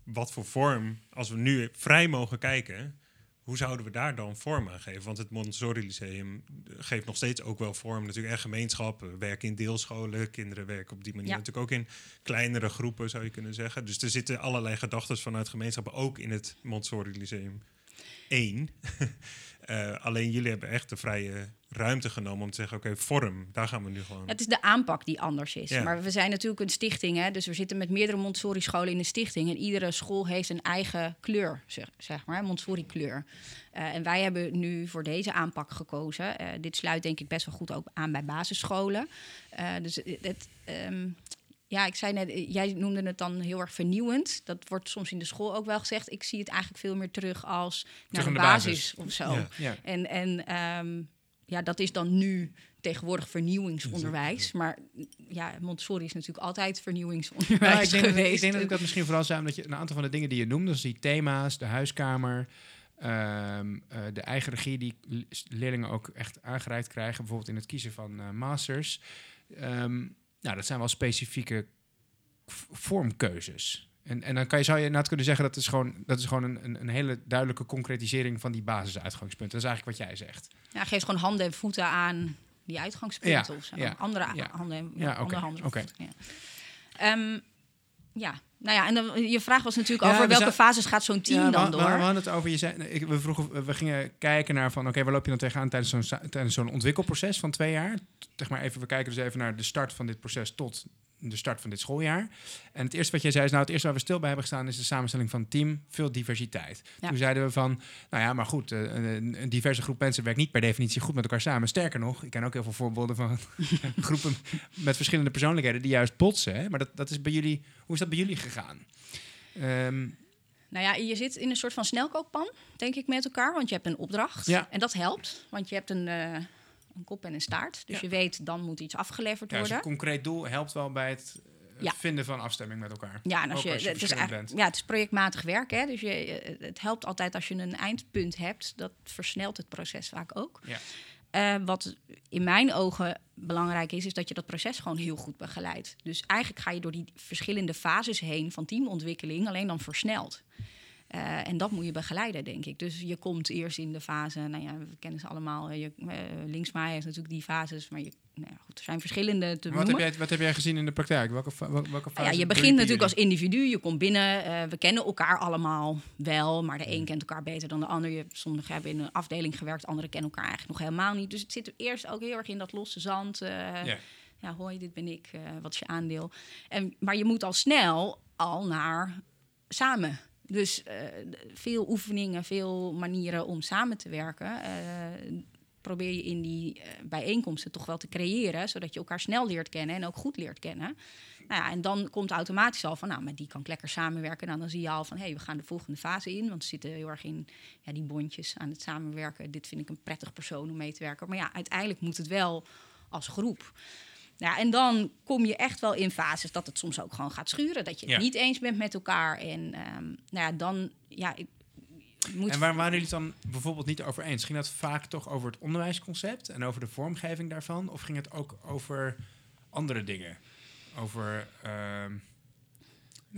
wat voor vorm, als we nu vrij mogen kijken, hoe zouden we daar dan vorm aan geven? Want het Montessori Lyceum geeft nog steeds ook wel vorm natuurlijk en gemeenschap. We werken in deelscholen, kinderen werken op die manier Ja. natuurlijk ook in kleinere groepen, zou je kunnen zeggen. Dus er zitten allerlei gedachten vanuit gemeenschappen ook in het Montessori Lyceum 1. Eh, alleen jullie hebben echt de vrije ruimte genomen om te zeggen, oké, vorm, daar gaan we nu gewoon... Het is de aanpak die anders is. Ja. Maar we zijn natuurlijk een stichting, hè, dus we zitten met meerdere Montessori-scholen in de stichting. En iedere school heeft een eigen kleur, zeg, zeg maar, Montessori-kleur. Eh, en wij hebben nu voor deze aanpak gekozen. Eh, dit sluit denk ik best wel goed ook aan bij basisscholen. Dus het, het, ehm, ja, ik zei net, eh, jij noemde het dan heel erg vernieuwend. Dat wordt soms in de school ook wel gezegd. Ik zie het eigenlijk veel meer terug als naar de de basis. basis, of zo. Ja. Ja. En, en ehm, ja, dat is dan nu tegenwoordig vernieuwingsonderwijs. Maar ja, Montessori is natuurlijk altijd Ja, vernieuwingsonderwijs ik, denk dat, geweest. ik denk dat ik dat misschien vooral zei omdat je een aantal van de dingen die je noemde, dus die thema's, de huiskamer, ehm, eh, de eigen regie die leerlingen ook echt aangereikt krijgen, bijvoorbeeld in het kiezen van eh, masters. Ehm, nou, dat zijn wel specifieke vormkeuzes. En, en dan kan je, zou je inderdaad kunnen zeggen dat is gewoon, dat is gewoon een, een, hele duidelijke concretisering van die basisuitgangspunten. Dat is eigenlijk wat jij zegt. Ja, geeft gewoon handen en voeten aan die uitgangspunten Ja, of zo. ja, Andere ja. handen en Ja, andere oké, handen. voeten, Ja. Ehm, ja, nou ja, en dan, je vraag was natuurlijk Ja, over we welke zijn- fases gaat zo'n team Ja, dan we, door. We, we hadden het over, je zei, ik, we, vroegen, we gingen kijken naar van, oké, waar loop je dan tegenaan tijdens zo'n, tijdens zo'n ontwikkelproces van twee jaar? Zeg maar even, we kijken dus even naar de start van dit proces tot de start van dit schooljaar. En het eerste wat jij zei is, nou, het eerste waar we stil bij hebben gestaan is de samenstelling van het team, veel diversiteit. Ja. Toen zeiden we van, nou ja, maar goed, eh, een, een diverse groep mensen werkt niet per definitie goed met elkaar samen. Sterker nog, ik ken ook heel veel voorbeelden van groepen met verschillende persoonlijkheden die juist botsen. Hè? Maar dat, dat is bij jullie, hoe is dat bij jullie gegaan? Ehm, Nou ja, je zit in een soort van snelkookpan, denk ik, met elkaar. Want je hebt een opdracht. Ja. En dat helpt, want je hebt een, eh, een kop en een staart. Dus Ja. je weet, dan moet iets afgeleverd Ja, dus worden. een concreet doel helpt wel bij het, het Ja. vinden van afstemming met elkaar. Ja, en als je, als je het, is bent. ja, het is projectmatig werk. Hè? Dus je, eh, het helpt altijd als je een eindpunt hebt. Dat versnelt het proces vaak ook. Ja. Eh, wat in mijn ogen belangrijk is, is dat je dat proces gewoon heel goed begeleidt. Dus eigenlijk ga je door die verschillende fases heen van teamontwikkeling, alleen dan versneld. Eh, en dat moet je begeleiden, denk ik. Dus je komt eerst in de fase, nou ja, we kennen ze allemaal. eh, Je, eh, linksmaai heeft natuurlijk die fases, maar je, nou ja, goed, er zijn verschillende te Wat heb, jij, wat heb jij gezien in de praktijk? Welke, welke, welke Nou ja, fase je doe begint natuurlijk als individu. Je komt binnen. eh, we kennen elkaar allemaal wel. Maar de een kent elkaar beter dan de ander. Je, sommigen hebben in een afdeling gewerkt. Anderen kennen elkaar eigenlijk nog helemaal niet. Dus het zit er eerst ook heel erg in dat losse zand. eh, Ja. ja, hoi, dit ben ik. eh, wat is je aandeel? En, maar je moet al snel al naar samen. Dus eh, veel oefeningen, veel manieren om samen te werken. eh, probeer je in die eh, bijeenkomsten toch wel te creëren, zodat je elkaar snel leert kennen en ook goed leert kennen. Nou ja, en dan komt automatisch al van, nou, met die kan ik lekker samenwerken. Nou, dan zie je al van, hé, hey, we gaan de volgende fase in. Want we zitten heel erg in ja, die bondjes aan het samenwerken. Dit vind ik een prettig persoon om mee te werken. Maar ja, uiteindelijk moet het wel als groep. Nou Ja, en dan kom je echt wel in fases dat het soms ook gewoon gaat schuren. Dat je het Ja. niet eens bent met elkaar. En ehm, nou ja, dan ja, ik, moet En waar waren jullie het dan bijvoorbeeld niet over eens? Ging dat vaak toch over het onderwijsconcept en over de vormgeving daarvan? Of ging het ook over andere dingen? Over. ehm,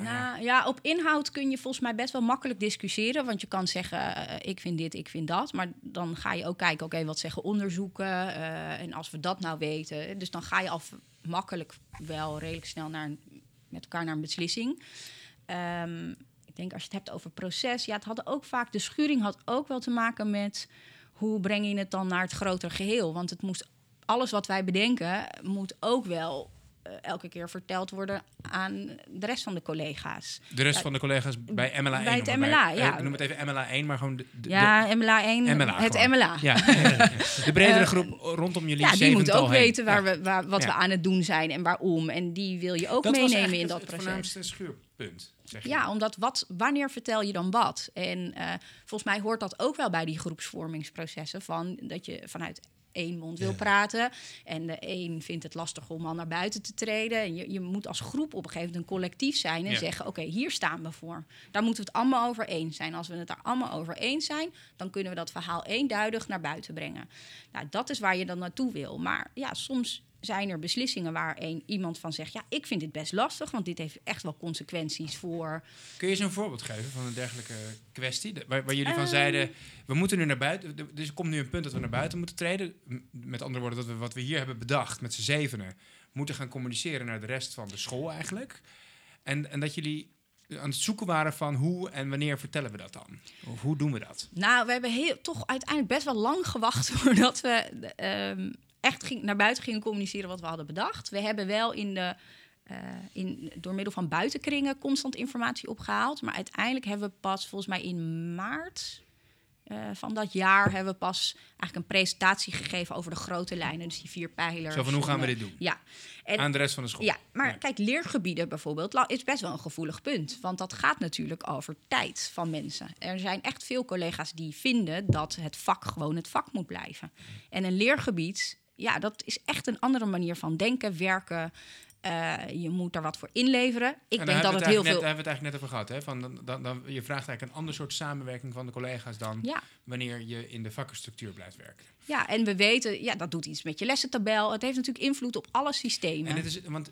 nou ja, Nou ja, op inhoud kun je volgens mij best wel makkelijk discussiëren. Want je kan zeggen, eh, ik vind dit, ik vind dat. Maar dan ga je ook kijken, oké, wat zeggen onderzoeken? eh, en als we dat nou weten... Dus dan ga je al makkelijk wel redelijk snel naar een- met elkaar naar een beslissing. Ehm, ik denk als je het hebt over proces... Ja, het had ook vaak... De schuring had ook wel te maken met... hoe breng je het dan naar het grotere geheel? Want het moest, alles wat wij bedenken moet ook wel eh, elke keer verteld worden aan de rest van de collega's. De rest van de collega's bij MLA 1. bij het. MLA, Eh, ja. ik noem het even MLA 1, maar gewoon de, de, Ja, MLA 1, de MLA. het gewoon. MLA. Ja, de bredere Eh, groep rondom jullie Ja, die moet ook heen. weten waar we, waar, wat we aan het doen zijn en waarom. En die wil je ook Dat was meenemen in dat het, proces. Het voornaamste schuurpunt, zeg je. Ja, omdat wat, wanneer vertel je dan wat? En eh, volgens mij hoort dat ook wel bij die groepsvormingsprocessen. Van dat je vanuit één mond wil Ja. praten. En de een vindt het lastig om al naar buiten te treden. En je, je moet als groep op een gegeven moment een collectief zijn en Ja. zeggen: Oké, hier staan we voor. Daar moeten we het allemaal over eens zijn. Als we het daar allemaal over eens zijn, dan kunnen we dat verhaal eenduidig naar buiten brengen. Nou, dat is waar je dan naartoe wil. Maar ja, soms zijn er beslissingen waar een, iemand van zegt: Ja, ik vind dit best lastig, want dit heeft echt wel consequenties voor. Kun je eens een voorbeeld geven van een dergelijke kwestie? Waar, waar jullie van Ehm. zeiden, we moeten nu naar buiten... Dus er komt nu een punt dat we naar buiten moeten treden. Met andere woorden, dat we wat we hier hebben bedacht met z'n zevenen... moeten gaan communiceren naar de rest van de school eigenlijk. En, en dat jullie aan het zoeken waren van hoe en wanneer vertellen we dat dan? Of hoe doen we dat? Nou, we hebben heel, toch uiteindelijk best wel lang gewacht voordat we ehm, echt ging, naar buiten gingen communiceren wat we hadden bedacht. We hebben wel in de, eh, in, door middel van buitenkringen constant informatie opgehaald. Maar uiteindelijk hebben we pas volgens mij in maart eh, van dat jaar hebben we pas eigenlijk een presentatie gegeven over de grote lijnen. Dus die vier pijlers. Zo van, hoe gaan we En, dit doen? Ja. En, Aan de rest van de school? ja, maar Ja. kijk, leergebieden bijvoorbeeld is best wel een gevoelig punt. Want dat gaat natuurlijk over tijd van mensen. Er zijn echt veel collega's die vinden dat het vak gewoon het vak moet blijven. En een leergebied, ja, dat is echt een andere manier van denken, werken. Eh, je moet daar wat voor inleveren. Ik denk dat het heel veel. Daar hebben we het eigenlijk net over gehad. Hè? Van, dan, dan, dan, je vraagt eigenlijk een ander soort samenwerking van de collega's dan Ja, wanneer je in de vakkenstructuur blijft werken. ja, en we weten, ja, dat doet iets met je lessentabel. Het heeft natuurlijk invloed op alle systemen. En het is, want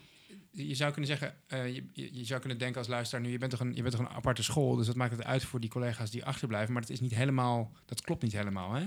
je zou kunnen zeggen, eh, je, je, je zou kunnen denken als luisteraar nu, je bent toch een, je bent toch een aparte school, dus dat maakt het uit voor die collega's die achterblijven, maar dat is niet helemaal, dat klopt niet helemaal, hè?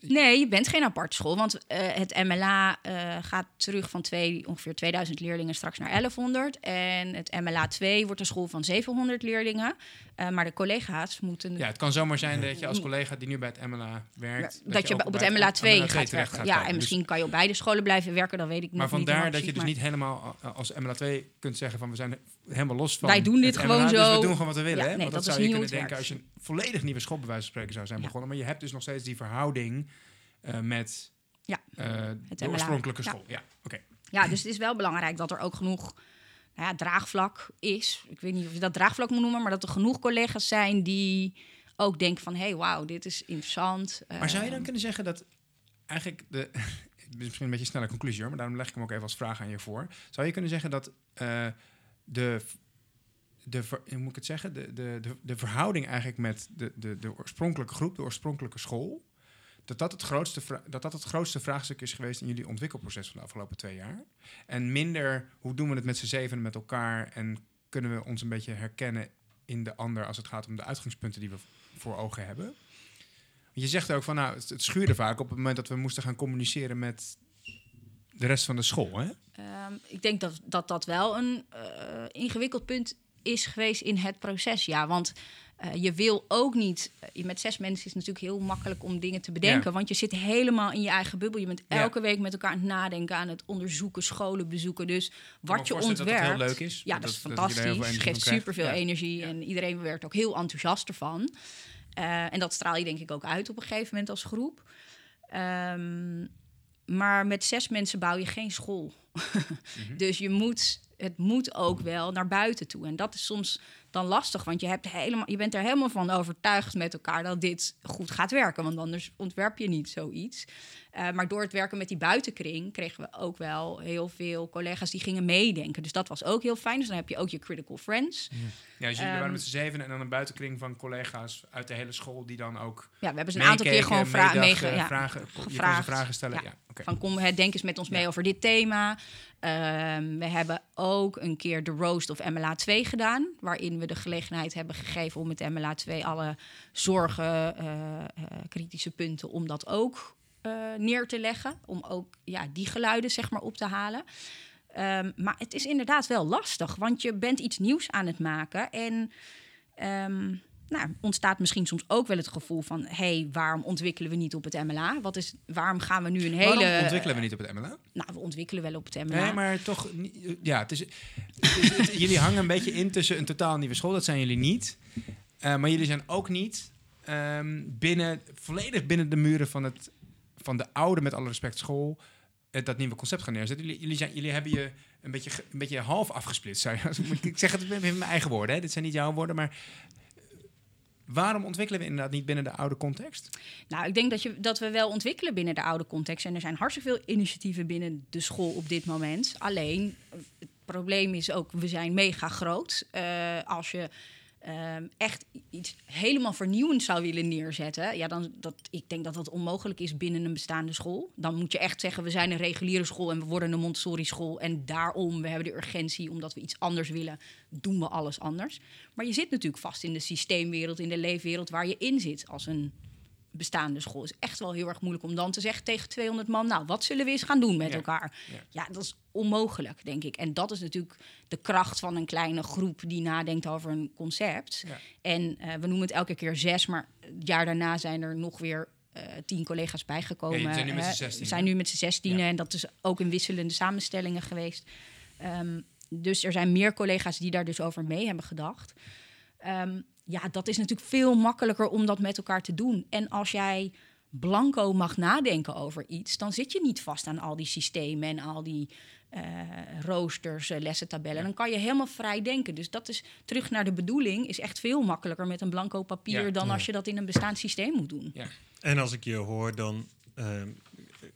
Nee, je bent geen aparte school. Want eh, het MLA eh, gaat terug van twee, ongeveer 2000 leerlingen straks naar 1100. En het MLA 2 wordt een school van 700 leerlingen. Eh, maar de collega's moeten... Ja, het kan zomaar zijn dat je als collega die nu bij het MLA werkt, dat, je ook op het MLA 2 MLA gaat werken. gaat ja, komen. en Dus- misschien kan je op beide scholen blijven werken, dat weet ik maar nog niet. vandaar helemaal dat je dus niet helemaal als MLA 2 kunt zeggen van we zijn helemaal los van Wij doen dit gewoon MLA, dus zo. we doen gewoon wat we willen. Ja, hè? nee, Want dat dat, zou je niet kunnen denken als je een volledig nieuwe school bij wijze van spreken zou zijn Ja. begonnen. Maar je hebt dus nog steeds die verhouding eh, met Ja, eh, het de oorspronkelijke school. Ja, oké. Ja, dus het is wel belangrijk dat er ook genoeg nou ja, draagvlak is. Ik weet niet of je dat draagvlak moet noemen, maar dat er genoeg collega's zijn die ook denken van... hé, hey, wauw, dit is interessant. Maar zou je dan Ehm, kunnen zeggen dat eigenlijk de. Misschien een beetje een snelle conclusie hoor, maar daarom leg ik hem ook even als vraag aan je voor. Zou je kunnen zeggen dat eh, de. De, hoe moet ik het zeggen? De, de, de, de verhouding eigenlijk met de, de, de oorspronkelijke groep, de oorspronkelijke school, dat dat, het grootste dat dat het grootste vraagstuk is geweest in jullie ontwikkelproces van de afgelopen twee jaar. En minder hoe doen we het met z'n zevenen met elkaar en kunnen we ons een beetje herkennen in de ander als het gaat om de uitgangspunten die we voor ogen hebben. Je zegt ook van, nou, het, het schuurde vaak op het moment dat we moesten gaan communiceren met de rest van de school. Hè? Ehm, ik denk dat, dat dat wel een eh, ingewikkeld punt is geweest in het proces. Ja, want eh, je wil ook niet. eh, met zes mensen is het natuurlijk heel makkelijk om dingen te bedenken. Ja. Want je zit helemaal in je eigen bubbel. Je bent Ja. elke week met elkaar aan het nadenken, aan het onderzoeken, scholen bezoeken. Dus wat je voorstellen dat ontwerpt. het heel leuk is. Ja, dat, is dat fantastisch. energie geeft superveel Ja. energie. En iedereen werd ook heel enthousiast ervan. Eh, en dat straal je denk ik ook uit op een gegeven moment als groep. Ehm, maar met zes mensen bouw je geen school. Mhm. Dus je moet, het moet ook wel naar buiten toe. En dat is soms dan lastig, want je, hebt helemaal, je bent er helemaal van overtuigd met elkaar dat dit goed gaat werken. Want anders ontwerp je niet zoiets. Eh, maar door het werken met die buitenkring kregen we ook wel heel veel collega's die gingen meedenken. Dus dat was ook heel fijn. Dus dan heb je ook je critical friends. Ja, dus jullie Ehm, waren met z'n zeven en dan een buitenkring van collega's uit de hele school die dan ook Ja, we hebben ze een aantal keer gewoon vra meedachten, meege- ja, vragen, gevraagd. vragen stellen. Ja. Van kom, hè, denk eens met ons mee over dit thema. Ehm, we hebben ook een keer de roast of MLA 2 gedaan. Waarin we de gelegenheid hebben gegeven om met MLA 2 alle zorgen, eh, eh, kritische punten, om dat ook eh, neer te leggen. Om ook ja, die geluiden zeg maar op te halen. Ehm, maar het is inderdaad wel lastig, want je bent iets nieuws aan het maken. En ehm, nou, ontstaat misschien soms ook wel het gevoel van... hé, hey, waarom ontwikkelen we niet op het MLA? Wat is, waarom gaan we nu een hele... Waarom ontwikkelen we niet op het MLA? Nou, we ontwikkelen wel op het MLA. Nee, maar toch... Ja, het is, het is- het- jullie hangen een beetje in tussen een totaal nieuwe school. Dat zijn jullie niet. Eh, maar jullie zijn ook niet ehm, binnen, volledig binnen de muren van, het, van de oude, met alle respect, school... eh, dat nieuwe concept gaan neerzetten. Jullie, jullie, zijn, jullie hebben je een beetje, een beetje half afgesplitst. Ik zeg het met mijn eigen woorden. Hè. Dit zijn niet jouw woorden, maar... Waarom ontwikkelen we inderdaad niet binnen de oude context? Nou, ik denk dat, je, dat we wel ontwikkelen binnen de oude context. En er zijn hartstikke veel initiatieven binnen de school op dit moment. Alleen, het probleem is ook, we zijn mega groot. Eh, als je ehm, echt iets helemaal vernieuwend zou willen neerzetten... Ja, dan, dat, ik denk dat dat onmogelijk is binnen een bestaande school. Dan moet je echt zeggen, we zijn een reguliere school... en we worden een Montessori-school. En daarom, we hebben de urgentie omdat we iets anders willen... doen we alles anders. Maar je zit natuurlijk vast in de systeemwereld, in de leefwereld... waar je in zit als een bestaande school. is echt wel heel erg moeilijk om dan te zeggen tegen 200 man... nou, wat zullen we eens gaan doen met Ja. elkaar? Ja. Ja. dat is onmogelijk, denk ik. En dat is natuurlijk de kracht van een kleine groep... die nadenkt over een concept. Ja. En eh, we noemen het elke keer zes... maar het jaar daarna zijn er nog weer... eh, tien collega's bijgekomen. Ja, jullie zijn nu met z'n hè. 16, We zijn nu met z'n zestienen en dat is ook in wisselende samenstellingen geweest. Ehm, dus er zijn meer collega's die daar dus over mee hebben gedacht. Ehm, ja, dat is natuurlijk veel makkelijker om dat met elkaar te doen. En als jij blanco mag nadenken over iets, dan zit je niet vast aan al die systemen en al die eh, roosters, eh, lessentabellen. Dan kan je helemaal vrij denken. Dus dat is terug naar de bedoeling, is echt veel makkelijker met een blanco papier Ja. dan Ja. als je dat in een bestaand systeem moet doen. Ja. En als ik je hoor, dan ehm,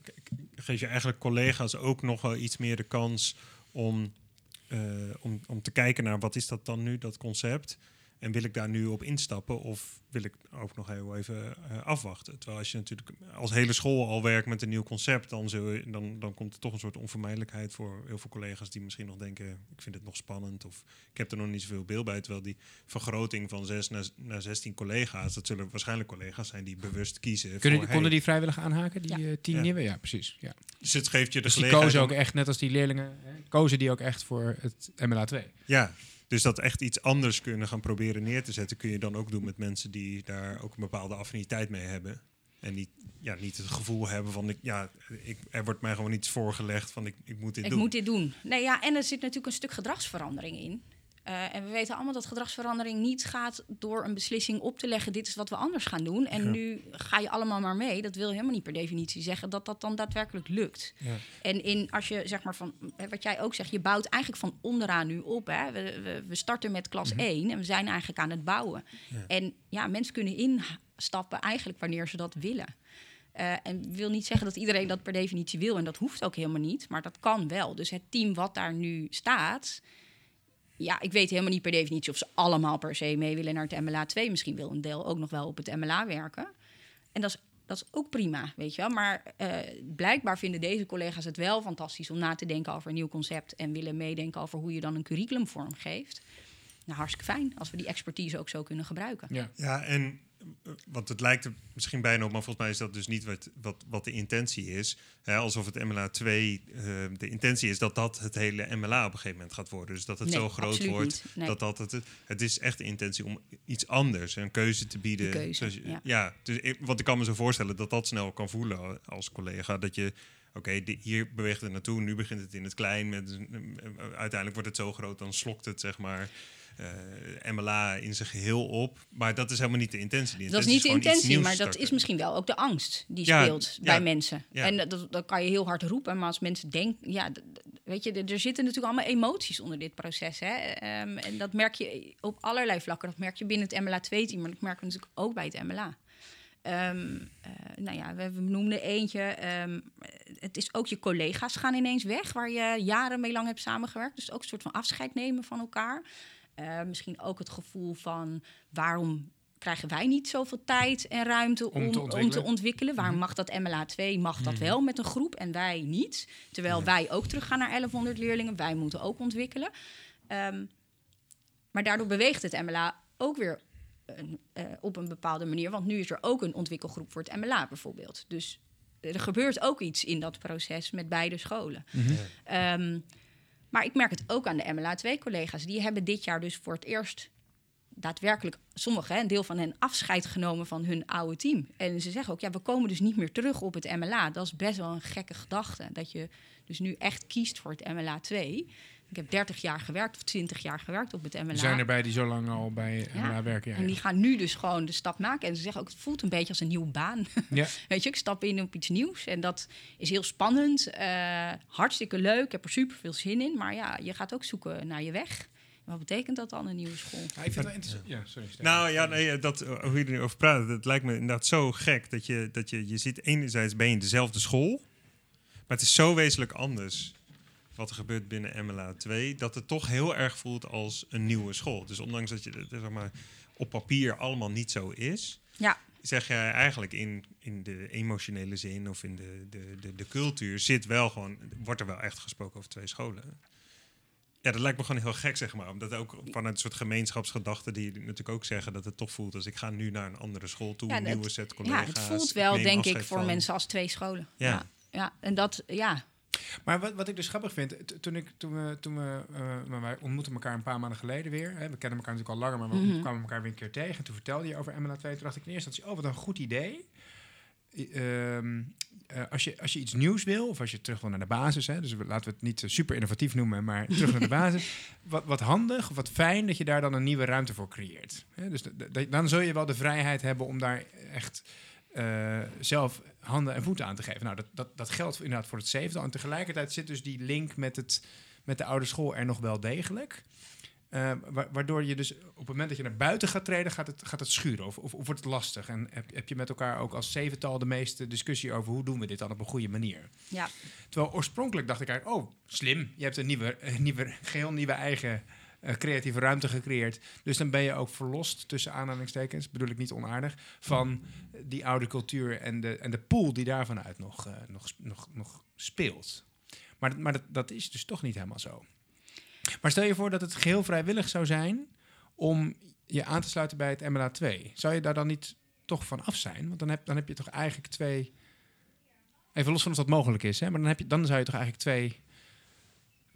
k- geef je eigenlijk collega's ook nog wel iets meer de kans om, eh, om, om te kijken naar wat is dat dan nu, dat concept. En wil ik daar nu op instappen of wil ik ook nog heel even eh, afwachten? Terwijl als je natuurlijk als hele school al werkt met een nieuw concept, dan, zul je, dan, dan komt er toch een soort onvermijdelijkheid voor heel veel collega's die misschien nog denken, ik vind het nog spannend of ik heb er nog niet zoveel beeld bij. Terwijl die vergroting van zes naar, naar 16 collega's, dat zullen waarschijnlijk collega's zijn die bewust kiezen. Kunnen, voor, konden hey, die vrijwillig aanhaken, die Ja. eh, tien Ja. nieuwe? Ja, precies. Ja. Dus het geeft je de Dus die kozen ook echt, net als die leerlingen, hè, kozen die ook echt voor het MLA 2. Ja, dus dat echt iets anders kunnen gaan proberen neer te zetten, kun je dan ook doen met mensen die daar ook een bepaalde affiniteit mee hebben. En niet, ja, niet het gevoel hebben van, ik, ja, ik, er wordt mij gewoon iets voorgelegd van, ik, ik moet dit Ik doen. moet dit doen. Nee, ja, en er zit natuurlijk een stuk gedragsverandering in. Eh, en we weten allemaal dat gedragsverandering niet gaat door een beslissing op te leggen: dit is wat we anders gaan doen. En Ja. nu ga je allemaal maar mee. Dat wil helemaal niet per definitie zeggen dat dat dan daadwerkelijk lukt. Ja. En in, als je zeg maar van, wat jij ook zegt, je bouwt eigenlijk van onderaan nu op. Hè? We, we, we starten met klas 1 en we zijn eigenlijk aan het bouwen. Ja. En ja, mensen kunnen instappen eigenlijk wanneer ze dat willen. Eh, en wil niet zeggen dat iedereen dat per definitie wil. En dat hoeft ook helemaal niet. Maar dat kan wel. Dus het team wat daar nu staat. Ja, ik weet helemaal niet per definitie of ze allemaal per se mee willen naar het MLA 2. Misschien wil een deel ook nog wel op het MLA werken. En dat is, dat is ook prima, weet je wel. Maar eh, blijkbaar vinden deze collega's het wel fantastisch om na te denken over een nieuw concept. En willen meedenken over hoe je dan een curriculum vormgeeft. Nou, hartstikke fijn als we die expertise ook zo kunnen gebruiken. Ja. Ja, en want het lijkt er misschien bijna op, maar volgens mij is dat dus niet wat, wat, wat de intentie is. Hè, alsof het MLA 2, eh, de intentie is dat dat het hele MLA op een gegeven moment gaat worden. Dus dat het Nee, zo groot wordt. Nee. Dat dat het, het is echt de intentie om iets anders, een keuze te bieden. Keuze, Zoals je- ja. dus ik, want ik kan me zo voorstellen dat dat snel kan voelen als collega. Dat je, oké, hier beweegt het naartoe, nu begint het in het klein. Met, uiteindelijk wordt het zo groot, dan slokt het zeg maar MLA in zijn geheel op. Maar dat is helemaal niet de intentie. Die Dat is niet de intentie, maar dat is misschien wel ook de angst die Ja, speelt bij mensen. En dat- dat, kan je heel hard roepen, maar als mensen denken, ja, weet je, er zitten natuurlijk allemaal emoties onder dit proces. Hè? Ehm, en dat merk je op allerlei vlakken. Dat merk je binnen het MLA 2-team, maar dat merk je natuurlijk ook bij het MLA. Ehm, eh, nou ja, we, we noemden eentje. ehm, het is ook je collega's gaan ineens weg, waar je jaren mee lang hebt samengewerkt. Dus ook een soort van afscheid nemen van elkaar. Eh, misschien ook het gevoel van waarom krijgen wij niet zoveel tijd en ruimte om, Om te om te ontwikkelen. Waarom mag dat MLA 2, mag dat wel met een groep en wij niet? Terwijl wij ook teruggaan naar 1100 leerlingen, wij moeten ook ontwikkelen. Ehm, maar daardoor beweegt het MLA ook weer een, eh, op een bepaalde manier. Want nu is er ook een ontwikkelgroep voor het MLA bijvoorbeeld. Dus er gebeurt ook iets in dat proces met beide scholen. Ehm, maar ik merk het ook aan de MLA 2-collega's. Die hebben dit jaar dus voor het eerst daadwerkelijk sommigen, een deel van hen, afscheid genomen van hun oude team. En ze zeggen ook, ja, we komen dus niet meer terug op het MLA. Dat is best wel een gekke gedachte. Dat je dus nu echt kiest voor het MLA 2. Ik heb 30 jaar gewerkt of 20 jaar gewerkt op het MLA. Er zijn erbij die zo lang al bij Ja. MLA werken. Ja. En die gaan nu dus gewoon de stap maken. En ze zeggen ook, het voelt een beetje als een nieuwe baan. Ja. Weet je, ik stap in op iets nieuws. En dat is heel spannend. eh, hartstikke leuk. Ik heb er super veel zin in. Maar ja, je gaat ook zoeken naar je weg. Wat betekent dat dan, een nieuwe school? Ja, ik vind het wel interessant. Ja, sorry. Nou ja, nee, dat, eh, hoe je er nu over praat, dat lijkt me inderdaad zo gek. Dat je, dat je, je ziet enerzijds ben je in dezelfde school, maar het is zo wezenlijk anders wat er gebeurt binnen MLA 2, dat het toch heel erg voelt als een nieuwe school. Dus ondanks dat je het, zeg maar, op papier allemaal niet zo is, Ja, zeg jij eigenlijk in, in de emotionele zin of in de, de, de, de cultuur zit wel gewoon, wordt er wel echt gesproken over twee scholen. Ja, dat lijkt me gewoon heel gek, zeg maar. Omdat ook vanuit een soort gemeenschapsgedachte die natuurlijk ook zeggen dat het toch voelt als ik ga nu naar een andere school toe, Ja, een dat- nieuwe set collega's. ja het voelt wel, denk ik, voor van- mensen als twee scholen. Ja. ja. ja. En dat, ja, Maar wat, wat ik dus grappig vind, toen, ik, toen we, toen we eh, maar wij ontmoetten elkaar een paar maanden geleden weer. Hè, we kennen elkaar natuurlijk al langer, maar we Mhm. kwamen elkaar weer een keer tegen. En toen vertelde je over MLA 2. Toen dacht ik in eerste instantie, oh, wat een goed idee. Ehm, eh, als, je, als je iets nieuws wil, of als je terug wil naar de basis, hè, dus we- laten we het niet eh, super innovatief noemen, maar terug naar de basis. Wat, wat handig, wat fijn dat je daar dan een nieuwe ruimte voor creëert. Hè, dus dan zul je wel de vrijheid hebben om daar echt zelf handen en voeten aan te geven. Nou, dat, dat, dat geldt inderdaad voor het zevental. En tegelijkertijd zit dus die link met, het, met de oude school er nog wel degelijk. Eh, wa- waardoor je dus op het moment dat je naar buiten gaat treden, gaat het, gaat het schuren of, of, of wordt het lastig. En heb, heb je met elkaar ook als zevental de meeste discussie over hoe doen we dit dan op een goede manier. ja. Terwijl oorspronkelijk dacht ik eigenlijk, oh, slim. Je hebt een nieuwe, een nieuwe geheel nieuwe eigen creatieve ruimte gecreëerd. Dus dan ben je ook verlost, tussen aanhalingstekens, bedoel ik niet onaardig, van die oude cultuur en de, en de pool die daarvan uit nog, eh, nog, nog, nog speelt. Maar, maar dat, dat is dus toch niet helemaal zo. Maar stel je voor dat het geheel vrijwillig zou zijn om je aan te sluiten bij het MLA 2. Zou je daar dan niet toch van af zijn? Want dan heb, dan heb je toch eigenlijk twee... Even los van of dat mogelijk is, hè? maar dan, heb je, dan zou je toch eigenlijk twee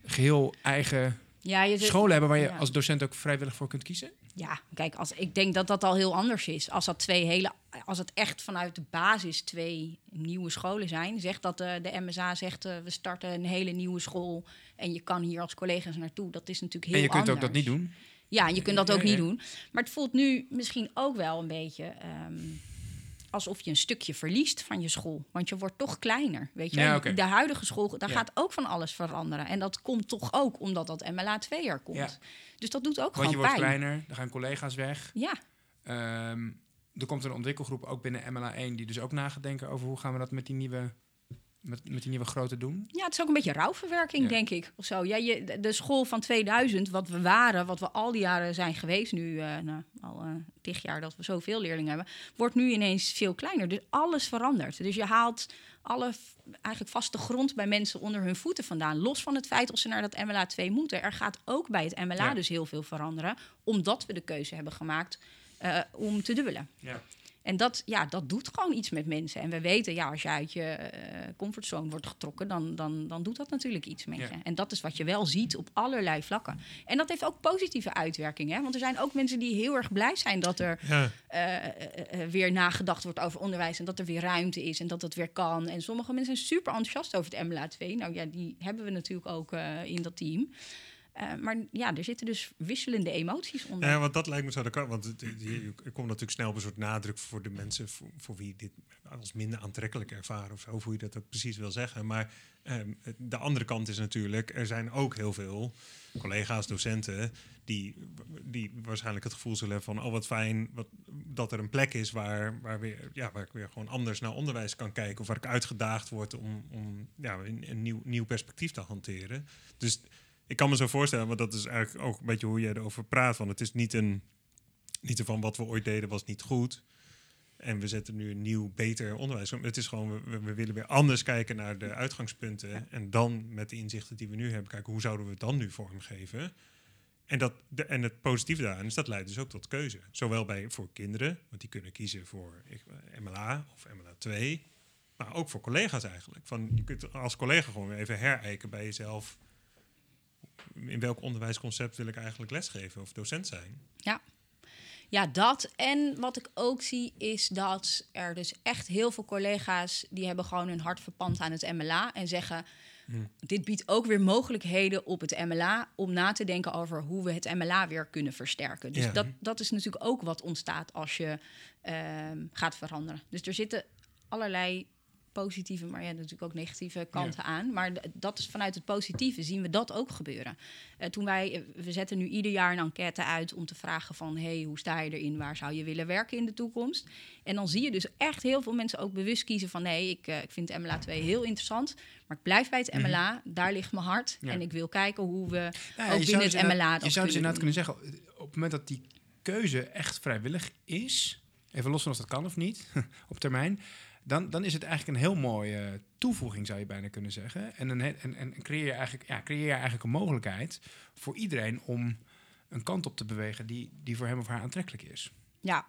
geheel eigen ja je zit- scholen hebben waar je ja. als docent ook vrijwillig voor kunt kiezen? Ja, kijk, als, ik denk dat dat al heel anders is. Als, dat twee hele, als het echt vanuit de basis twee nieuwe scholen zijn, zegt dat de, de MSA zegt eh, we starten een hele nieuwe school en je kan hier als collega's naartoe. Dat is natuurlijk heel en je kunt anders. ook dat niet doen. Ja, en je kunt dat ook ja. niet doen. Maar het voelt nu misschien ook wel een beetje ehm, alsof je een stukje verliest van je school. Want je wordt toch kleiner. Weet je, Ja, de huidige school, daar Ja. gaat ook van alles veranderen. En dat komt toch ook omdat dat MLA 2 er komt. Ja. Dus dat doet ook Want je gewoon wordt pijn. kleiner, dan gaan collega's weg. Ja, Ehm, er komt een ontwikkelgroep ook binnen MLA 1 die dus ook na gaat denken over hoe gaan we dat met die nieuwe, met, met die nieuwe grote doen. Ja, het is ook een beetje rouwverwerking, Ja. denk ik. Of zo. Ja, je, de, school van 2000, wat we waren, wat we al die jaren zijn geweest, nu eh, nou, al eh tig jaar dat we zoveel leerlingen hebben, wordt nu ineens veel kleiner. Dus alles verandert. Dus je haalt alle eigenlijk vaste grond bij mensen onder hun voeten vandaan. Los van het feit of ze naar dat MLA 2 moeten. Er gaat ook bij het MLA Ja. dus heel veel veranderen, omdat we de keuze hebben gemaakt eh, om te dubbelen. Ja. En dat, ja, dat doet gewoon iets met mensen. En we weten, ja, als je uit je eh, comfortzone wordt getrokken, dan, dan, dan doet dat natuurlijk iets met Ja. je. En dat is wat je wel ziet op allerlei vlakken. En dat heeft ook positieve uitwerkingen. Want er zijn ook mensen die heel erg blij zijn dat er Ja, eh, eh, weer nagedacht wordt over onderwijs. En dat er weer ruimte is en dat het weer kan. En sommige mensen zijn super enthousiast over het MLA 2. Nou ja, die hebben we natuurlijk ook in dat team. Eh, maar ja, er zitten dus wisselende emoties onder. Ja, want dat lijkt me zo. Want je komt natuurlijk snel op een soort nadruk voor de mensen voor, voor wie dit als minder aantrekkelijk ervaren of zo, of hoe je dat ook precies wil zeggen. Maar ehm, de andere kant is natuurlijk, er zijn ook heel veel collega's, docenten, die, die waarschijnlijk het gevoel zullen hebben van, oh wat fijn wat, dat er een plek is waar, waar, weer, ja, waar ik weer gewoon anders naar onderwijs kan kijken. Of waar ik uitgedaagd word om, om ja, een, een nieuw, nieuw perspectief te hanteren. Dus ik kan me zo voorstellen, want dat is eigenlijk ook een beetje hoe je erover praat. Van het is niet een niet van wat we ooit deden was niet goed. En we zetten nu een nieuw, beter onderwijs. Het is gewoon, we, we willen weer anders kijken naar de uitgangspunten. En dan met de inzichten die we nu hebben, kijken hoe zouden we het dan nu vormgeven. En, dat, de, en het positieve daarin is, dat leidt dus ook tot keuze. Zowel bij, voor kinderen, want die kunnen kiezen voor ik, MLA of MLA 2. Maar ook voor collega's eigenlijk. Van, je kunt als collega gewoon weer even herijken bij jezelf. In welk onderwijsconcept wil ik eigenlijk lesgeven of docent zijn? Ja. Ja, dat. En wat ik ook zie is dat er dus echt heel veel collega's... die hebben gewoon hun hart verpand aan het MLA en zeggen... Dit biedt ook weer mogelijkheden op het MLA om na te denken over hoe we het MLA weer kunnen versterken. Dus Ja. dat, dat is natuurlijk ook wat ontstaat als je ehm, gaat veranderen. Dus er zitten allerlei positieve, maar ja, natuurlijk ook negatieve kanten aan. Maar dat is vanuit het positieve zien we dat ook gebeuren. Eh, toen wij, eh, we zetten nu ieder jaar een enquête uit om te vragen van, hey, hoe sta je erin? Waar zou je willen werken in de toekomst? En dan zie je dus echt heel veel mensen ook bewust kiezen van, nee, ik, eh, ik vind MLA 2 heel interessant, maar ik blijf bij het MLA. Daar ligt mijn hart Ja. en ik wil kijken hoe we ja, ook je binnen dus het inderdaad- MLA Je dat zou dus inderdaad kunnen zeggen, op het moment dat die keuze echt vrijwillig is, even los van of dat kan of niet, op termijn, dan, dan is het eigenlijk een heel mooie toevoeging, zou je bijna kunnen zeggen. En, een, en, en creëer, je eigenlijk, ja, creëer je eigenlijk een mogelijkheid voor iedereen om een kant op te bewegen die, die voor hem of haar aantrekkelijk is. Ja.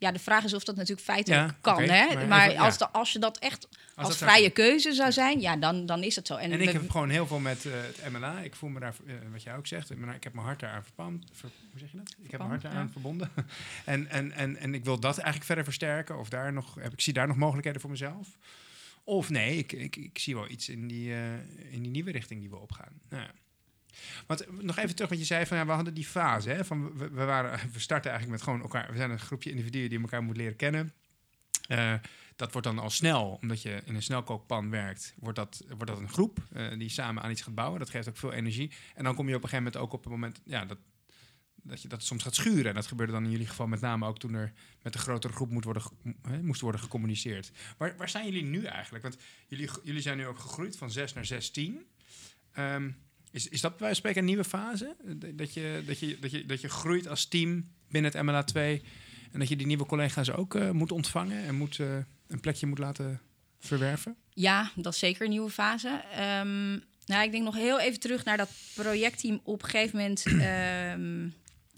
Ja, de vraag is of dat natuurlijk feitelijk Ja, kan. hè? maar Maar, even- ja. als, de, als je dat echt als, dat zou vrije keuze zou zijn, ja, dan, dan is het zo. En ik heb gewoon heel veel met eh, het MLA. Ik voel me daar, eh, wat jij ook zegt, maar ik heb mijn hart daaraan verpand. Ver- hoe zeg je dat? Ik heb mijn hart daaraan ja. verbonden. en, en, en, en ik wil dat eigenlijk verder versterken. Of daar nog, heb, ik zie daar nog mogelijkheden voor mezelf. Of nee, ik, ik, ik zie wel iets in die, eh, in die nieuwe richting die we opgaan. Nou, ja. Want eh, nog even terug, want je zei van ja, we hadden die fase. Hè, van we, waren, we starten eigenlijk met gewoon elkaar. We zijn een groepje individuen die elkaar moet leren kennen. Eh, dat wordt dan al snel, omdat je in een snelkookpan werkt, wordt dat, wordt dat een groep eh, die samen aan iets gaat bouwen. Dat geeft ook veel energie. En dan kom je op een gegeven moment ook op het moment ja, dat, dat je dat soms gaat schuren. En dat gebeurde dan in jullie geval met name ook toen er met een grotere groep moet worden, moest worden gecommuniceerd. Waar, waar zijn jullie nu eigenlijk? Want jullie, jullie zijn nu ook gegroeid van 6 naar 16. Ehm, is, is dat bij wijze van spreken een nieuwe fase? Dat- je, dat, je, dat, je, dat je groeit als team binnen het MLA 2 en dat je die nieuwe collega's ook eh, moet ontvangen en moet, eh, een plekje moet laten verwerven? Ja, dat is zeker een nieuwe fase. Ehm, nou, ik denk nog heel even terug naar dat projectteam. Op een gegeven moment ehm,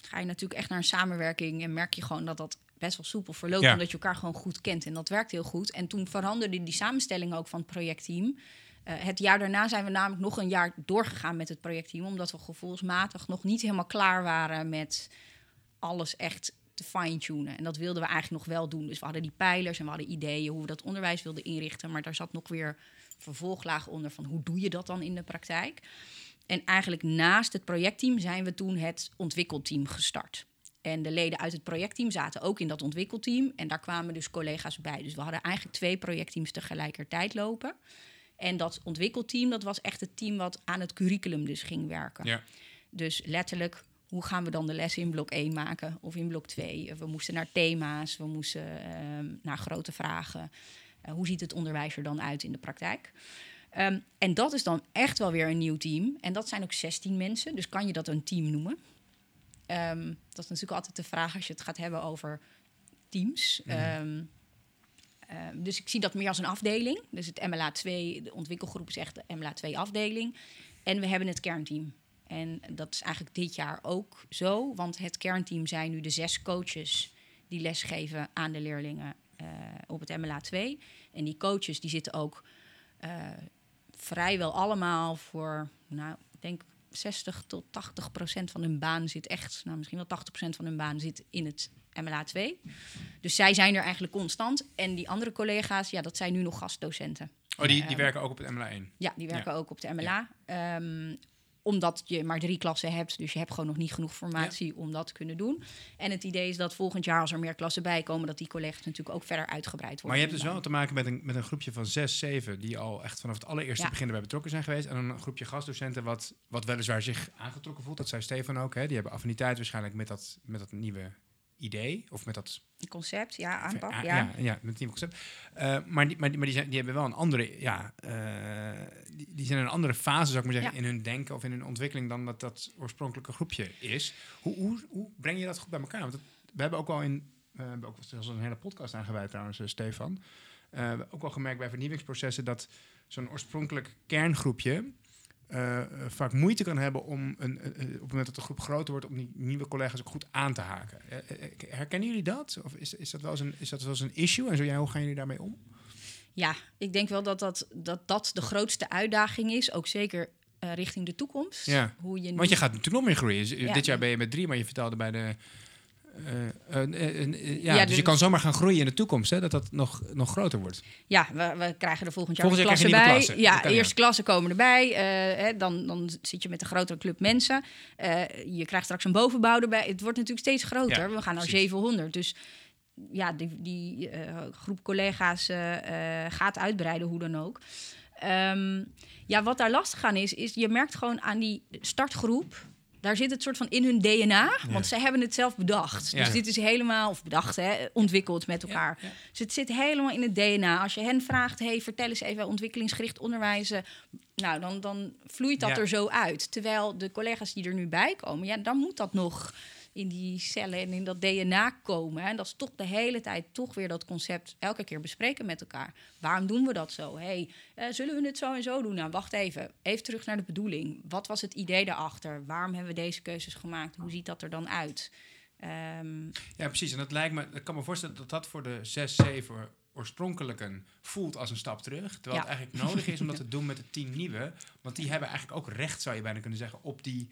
ga je natuurlijk echt naar een samenwerking en merk je gewoon dat dat best wel soepel verloopt, Ja. omdat je elkaar gewoon goed kent. En dat werkt heel goed. En toen veranderde die samenstelling ook van het projectteam. Eh, het jaar daarna zijn we namelijk nog een jaar doorgegaan met het projectteam, omdat we gevoelsmatig nog niet helemaal klaar waren met alles echt te fine-tunen. En dat wilden we eigenlijk nog wel doen. Dus we hadden die pijlers en we hadden ideeën hoe we dat onderwijs wilden inrichten. Maar daar zat nog weer vervolglaag onder van hoe doe je dat dan in de praktijk. En eigenlijk naast het projectteam zijn we toen het ontwikkelteam gestart. En de leden uit het projectteam zaten ook in dat ontwikkelteam. En daar kwamen dus collega's bij. Dus we hadden eigenlijk twee projectteams tegelijkertijd lopen. En dat ontwikkelteam, dat was echt het team wat aan het curriculum dus ging werken. Ja. Dus letterlijk, hoe gaan we dan de lessen in blok 1 maken of in blok 2? We moesten naar thema's, we moesten ehm, naar grote vragen. Eh, hoe ziet het onderwijs er dan uit in de praktijk? Ehm, en dat is dan echt wel weer een nieuw team. En dat zijn ook 16 mensen, dus kan je dat een team noemen? Ehm, dat is natuurlijk altijd de vraag als je het gaat hebben over teams. Ehm, dus ik zie dat meer als een afdeling. Dus het MLA 2, de ontwikkelgroep is echt de MLA 2 afdeling. En we hebben het kernteam. En dat is eigenlijk dit jaar ook zo. Want het kernteam zijn nu de zes coaches die lesgeven aan de leerlingen eh, op het MLA 2. En die coaches die zitten ook eh, vrijwel allemaal voor, nou, ik denk 60 tot 80 procent van hun baan zit echt, nou misschien wel 80 procent van hun baan zit in het MLA 2. Dus zij zijn er eigenlijk constant. En die andere collega's, ja, dat zijn nu nog gastdocenten. Oh, die, die Ehm, werken ook op het MLA 1. Ja, die werken ook op de MLA. Ehm, omdat je maar drie klassen hebt, dus je hebt gewoon nog niet genoeg formatie om dat te kunnen doen. En het idee is dat volgend jaar, als er meer klassen bij komen, dat die collega's natuurlijk ook verder uitgebreid worden. Maar je hebt dus wel te maken met een, met een groepje van zes, zeven... die al echt vanaf het allereerste Ja. begin erbij betrokken zijn geweest. En een groepje gastdocenten wat, wat weliswaar zich aangetrokken voelt. Dat zei Stefan ook. Hè? Die hebben affiniteit waarschijnlijk met dat, met dat nieuwe idee. Of met dat concept, ja, aanpak, Ja, ja. ja, met het nieuwe concept. Eh, maar die, maar, die, maar die, zijn, die hebben wel een andere, ja, eh, die, die zijn in een andere fase, zou ik maar zeggen, Ja. in hun denken of in hun ontwikkeling dan dat dat oorspronkelijke groepje is. Hoe, hoe, hoe breng je dat goed bij elkaar? Want we hebben ook wel in, we hebben ook zelfs een hele podcast aangeweid trouwens, eh, Stefan. We hebben ook wel gemerkt bij vernieuwingsprocessen dat zo'n oorspronkelijk kerngroepje eh, eh, vaak moeite kan hebben om een, eh, op het moment dat de groep groter wordt, om die nieuwe collega's ook goed aan te haken. Herkennen jullie dat? Of is, is, dat wel eens een, is dat wel eens een issue? En zo ja, hoe gaan jullie daarmee om? Ja, ik denk wel dat dat, dat dat de grootste uitdaging is, ook zeker richting de toekomst. Ja. Hoe je Want je gaat natuurlijk nog meer groeien. Dus, Ja. Dit jaar ben je met drie, maar je vertelde bij de eh, eh, eh, ja, Ja, dus dus- je kan zomaar gaan groeien in de toekomst, hè, dat dat nog, nog groter wordt. Ja, we, we krijgen er volgend jaar Volgend klassen bij. klassen. Ja, eerste klassen komen erbij. hè, dan, dan zit je met een grotere club mensen. Je krijgt straks een bovenbouw erbij. Het wordt natuurlijk steeds groter. Ja, we gaan naar precies. 700. Dus ja, die, die groep collega's gaat uitbreiden, hoe dan ook. Ehm, ja, wat daar lastig aan is, is je merkt gewoon aan die startgroep. Daar zit het soort van in hun DNA, want zij hebben het zelf bedacht. Ja. Dus dit is helemaal, of bedacht, hè, ontwikkeld met elkaar. Ja. Dus het zit helemaal in het DNA. Als je hen vraagt, hey, vertel eens even ontwikkelingsgericht onderwijzen. Nou, dan, dan vloeit dat er zo uit. Terwijl de collega's die er nu bij komen, ja, dan moet dat nog in die cellen en in dat DNA komen. En dat is toch de hele tijd toch weer dat concept elke keer bespreken met elkaar. Waarom doen we dat zo? hey, eh, zullen we het zo en zo doen? Nou, wacht even. Even terug naar de bedoeling. Wat was het idee daarachter? Waarom hebben we deze keuzes gemaakt? Hoe ziet dat er dan uit? Ehm, Ja, precies. En dat lijkt me, ik kan me voorstellen dat dat voor de 6, 7 oorspronkelijken voelt als een stap terug. Terwijl Ja. het eigenlijk nodig is om dat te doen met de 10 nieuwe. Want die hebben eigenlijk ook recht, zou je bijna kunnen zeggen, op die,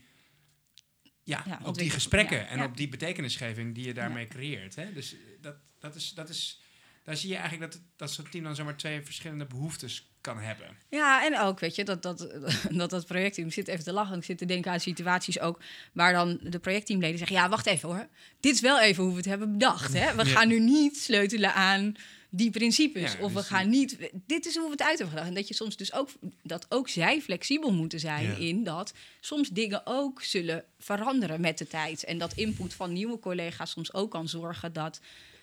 ja, Ja, op die gesprekken ja, en ja. op die betekenisgeving die je daarmee creëert. Hè? Dus dat, dat, is, dat is, daar zie je eigenlijk dat, dat zo'n team dan zomaar twee verschillende behoeftes kan hebben. Ja, en ook, weet je, dat dat, dat, dat projectteam ik zit even te lachen. Ik zit te denken aan situaties ook waar dan de projectteamleden zeggen: Ja, wacht even hoor. Dit is wel even hoe we het hebben bedacht. Hè? We gaan nu niet sleutelen aan die principes. Ja, of we dus- gaan niet. Dit is hoe we het uit hebben gedacht. En dat je soms dus ook dat ook zij flexibel moeten zijn Ja. in dat soms dingen ook zullen veranderen met de tijd. En dat input van nieuwe collega's soms ook kan zorgen dat.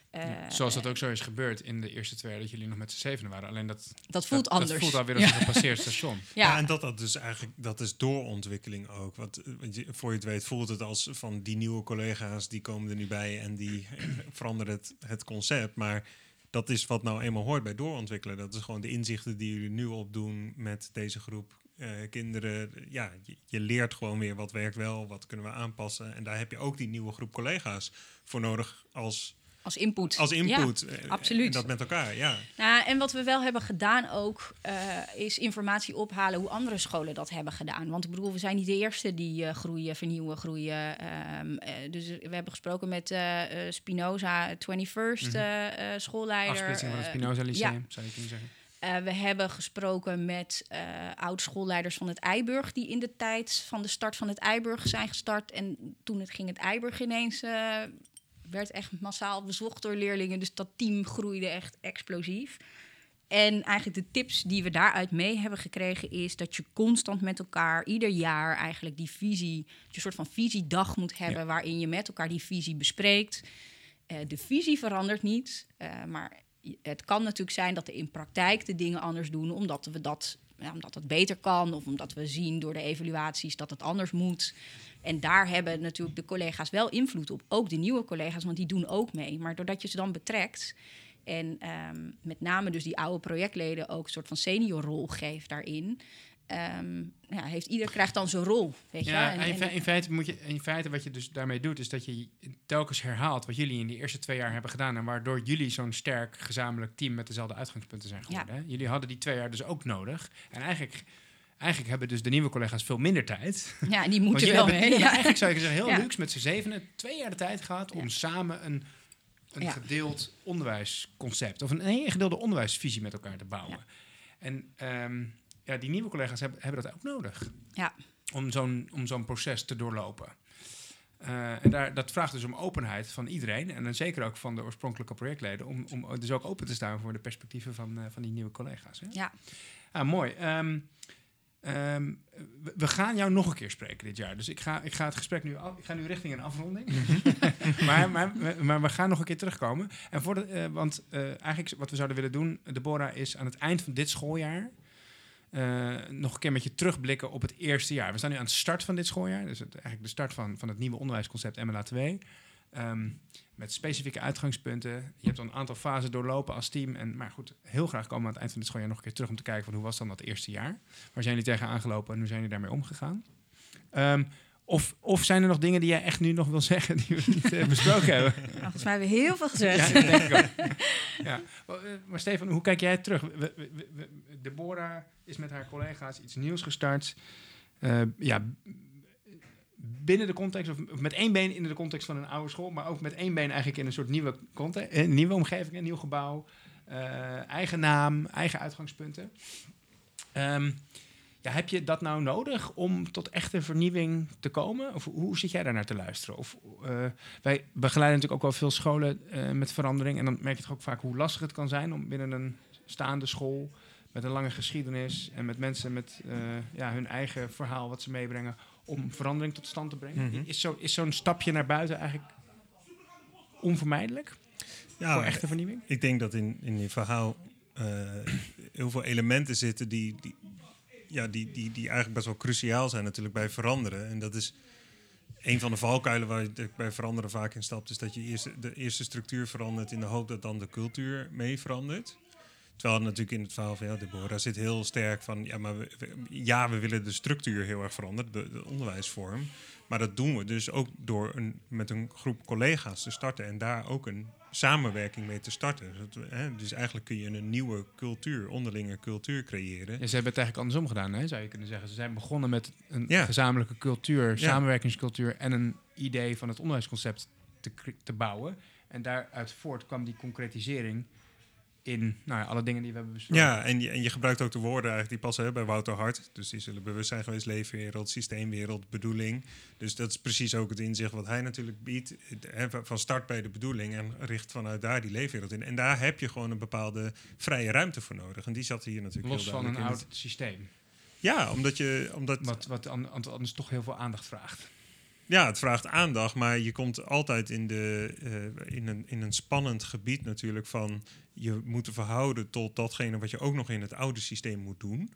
eh, Zoals dat ook zo is gebeurd in de eerste twee jaar dat jullie nog met z'n zevenen waren. Alleen dat, dat voelt dat, anders. Dat voelt alweer als een gepasseerd station. Ja. ja, en dat, dat dus eigenlijk dat is doorontwikkeling ook. Want, eh, want je, voor je het weet voelt het als van die nieuwe collega's die komen er nu bij en die eh, veranderen het, het concept. Maar dat is wat nou eenmaal hoort bij doorontwikkelen. Dat is gewoon de inzichten die jullie nu opdoen met deze groep eh, kinderen. Ja, je, je leert gewoon weer wat werkt wel, wat kunnen we aanpassen. En daar heb je ook die nieuwe groep collega's voor nodig als, als input. als Ja. input. Eh, absoluut. En dat met elkaar, ja. Nou, en wat we wel hebben gedaan ook, eh, is informatie ophalen hoe andere scholen dat hebben gedaan. Want ik bedoel, we zijn niet de eerste die eh, groeien, vernieuwen, groeien. Ehm, eh, dus we hebben gesproken met eh, eh, Spinoza, 21st eh, eh, schoolleider. Afsplitsing van het eh, Spinoza Lyceum, ja. zou je kunnen zeggen. Eh, we hebben gesproken met eh oud-schoolleiders van het Eiburg... die in de tijd van de start van het Eiburg zijn gestart. En toen het ging het Eiburg ineens... eh, werd echt massaal bezocht door leerlingen. Dus dat team groeide echt explosief. En eigenlijk de tips die we daaruit mee hebben gekregen... is dat je constant met elkaar, ieder jaar eigenlijk die visie... dat je een soort van visiedag moet hebben... Ja. waarin je met elkaar die visie bespreekt... Eh, de visie verandert niet, eh, maar het kan natuurlijk zijn dat we in praktijk de dingen anders doen, omdat we dat, omdat het beter kan, of omdat we zien door de evaluaties dat het anders moet. En daar hebben natuurlijk de collega's wel invloed op, ook de nieuwe collega's, want die doen ook mee. Maar doordat je ze dan betrekt en ehm, met name dus die oude projectleden ook een soort van seniorrol geeft daarin, ehm, ja, heeft ieder krijgt dan zijn rol, weet je. Ja, En- en in, en- in, feite moet je, in feite wat je dus daarmee doet, is dat je telkens herhaalt wat jullie in die eerste twee jaar hebben gedaan. En waardoor jullie zo'n sterk gezamenlijk team met dezelfde uitgangspunten zijn geworden. Jullie hadden die twee jaar dus ook nodig. En eigenlijk, eigenlijk hebben dus de nieuwe collega's veel minder tijd. ja, en die moeten wel hebben- mee. ja. Eigenlijk zou je zeggen, heel Ja. luxe met z'n zevenen, twee jaar de tijd gehad om Ja. samen een, een gedeeld onderwijsconcept, of een, een gedeelde onderwijsvisie met elkaar te bouwen. En ehm, ja, die nieuwe collega's hebben, hebben dat ook nodig Ja. om zo'n om zo'n proces te doorlopen. Eh, en daar, dat vraagt dus om openheid van iedereen. En dan zeker ook van de oorspronkelijke projectleden. Om, om dus ook open te staan voor de perspectieven van, eh, van die nieuwe collega's. Hè? Ja. Ah, mooi. Ehm, ehm, we, gaan jou nog een keer spreken dit jaar. Dus ik ga, ik ga het gesprek nu, af, ik ga nu richting een afronding. maar, maar, maar we gaan nog een keer terugkomen. En voor de, eh, want eigenlijk wat we zouden willen doen, Deborah, is aan het eind van dit schooljaar eh, nog een keer met je terugblikken op het eerste jaar. We staan nu aan de start van dit schooljaar. Dus het, eigenlijk de start van, van het nieuwe onderwijsconcept MLA 2. Ehm, met specifieke uitgangspunten. Je hebt al een aantal fasen doorlopen als team. En, maar goed, heel graag komen we aan het eind van dit schooljaar nog een keer terug om te kijken van hoe was dan dat eerste jaar. Waar zijn jullie tegen aangelopen en hoe zijn jullie daarmee omgegaan? Ehm, of, of zijn er nog dingen die jij echt nu nog wil zeggen die we niet eh, besproken hebben? Nou, Volgens mij hebben we heel veel gezegd. Ja, denk ik ook. ja. Maar, eh, Maar Stefan, hoe kijk jij terug? We, we, we- we- Deborah is met haar collega's iets nieuws gestart. Eh, ja, binnen de context, of met één been in de context van een oude school, maar ook met één been eigenlijk in een soort nieuwe context, een nieuwe omgeving, een nieuw gebouw, eigen naam, eigen uitgangspunten. Ehm, ja, heb je dat nou nodig om tot echte vernieuwing te komen? Of hoe zit jij daar naar te luisteren? Of, eh, wij begeleiden natuurlijk ook wel veel scholen eh, met verandering. En dan merk je toch ook vaak hoe lastig het kan zijn om binnen een staande school met een lange geschiedenis en met mensen met ja, hun eigen verhaal wat ze meebrengen, om verandering tot stand te brengen. Mhm. Is zo'n is zo'n stapje naar buiten eigenlijk onvermijdelijk Ja, voor echte vernieuwing? ik denk dat in, in je verhaal eh, heel veel elementen zitten die, die, ja, die, die, die eigenlijk best wel cruciaal zijn natuurlijk bij veranderen. En dat is een van de valkuilen waar je bij veranderen vaak in stapt, is dat je eerst de eerste structuur verandert in de hoop dat dan de cultuur mee verandert. Terwijl natuurlijk in het verhaal van ja, Deborah zit heel sterk van ja, maar we, ja, we willen de structuur heel erg veranderen, de, de onderwijsvorm. Maar dat doen we dus ook door een, met een groep collega's te starten en daar ook een samenwerking mee te starten. Hè, dus eigenlijk kun je een nieuwe cultuur, onderlinge cultuur creëren. Ja, ze hebben het eigenlijk andersom gedaan, hè, zou je kunnen zeggen. Ze zijn begonnen met een Ja. gezamenlijke cultuur, samenwerkingscultuur en een idee van het onderwijsconcept te, te bouwen. En daaruit voort kwam die concretisering in nou ja, alle dingen die we hebben besproken. Ja, en je, en je gebruikt ook de woorden eigenlijk die passen hè, bij Wouter Hart. Dus die zullen bewustzijn geweest, leefwereld, systeemwereld, bedoeling. Dus dat is precies ook het inzicht wat hij natuurlijk biedt. Hè, van- start bij de bedoeling en richt vanuit daar die leefwereld in. En daar heb je gewoon een bepaalde vrije ruimte voor nodig. En die zat hier natuurlijk Los heel van een oud systeem. Ja, omdat je... Omdat, Wat, wat an- an- anders toch heel veel aandacht vraagt. Ja, het vraagt aandacht, maar je komt altijd in, de, eh, in, een, in een spannend gebied natuurlijk van je moet verhouden tot datgene wat je ook nog in het oude systeem moet doen.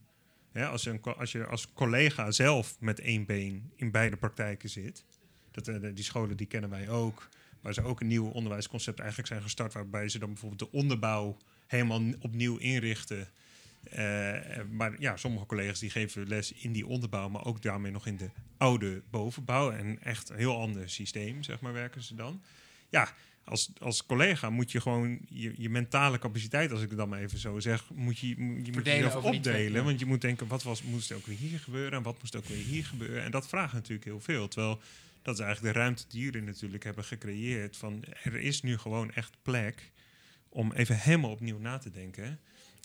Als, je een, als je als collega zelf met één been in beide praktijken zit, dat, eh, die scholen die kennen wij ook, waar ze ook een nieuw onderwijsconcept eigenlijk zijn gestart, waarbij ze dan bijvoorbeeld de onderbouw helemaal opnieuw inrichten. Eh, eh, maar ja, sommige collega's die geven les in die onderbouw, maar ook daarmee nog in de oude bovenbouw. En echt een heel ander systeem, zeg maar, werken ze dan. Ja, als, als collega moet je gewoon je, je mentale capaciteit, als ik het dan maar even zo zeg, moet je, je moet jezelf opdelen. Want je moet denken, wat was, moest er ook weer hier gebeuren en wat moest ook weer hier gebeuren. En dat vraagt natuurlijk heel veel. Terwijl dat is eigenlijk de ruimte die jullie natuurlijk hebben gecreëerd. Van er is nu gewoon echt plek om even helemaal opnieuw na te denken.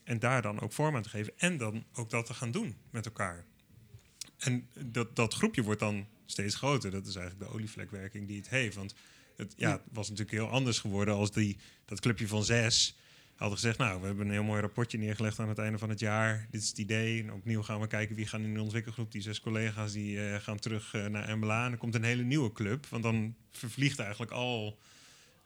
En daar dan ook vorm aan te geven. En dan ook dat te gaan doen met elkaar. En dat, dat groepje wordt dan steeds groter. Dat is eigenlijk de olievlekwerking die het heeft. Want het, ja, het was natuurlijk heel anders geworden als die, dat clubje van zes hadden gezegd... nou, we hebben een heel mooi rapportje neergelegd aan het einde van het jaar. Dit is het idee. En opnieuw gaan we kijken wie gaan in de ontwikkelgroep. Die zes collega's die eh, gaan terug eh, naar MBLA. En er komt een hele nieuwe club. Want dan vervliegt eigenlijk al,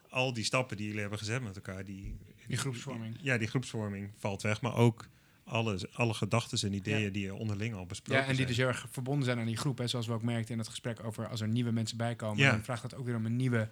al die stappen die jullie hebben gezet met elkaar. Die, Die groepsvorming. ja, die groepsvorming valt weg. Maar ook alle, alle gedachten en ideeën Ja. die je onderling al besproken Ja, en die zijn. dus heel erg verbonden zijn aan die groep. Hè, zoals we ook merkten in het gesprek over als er nieuwe mensen bijkomen. Ja. Dan vraagt dat ook weer om een nieuwe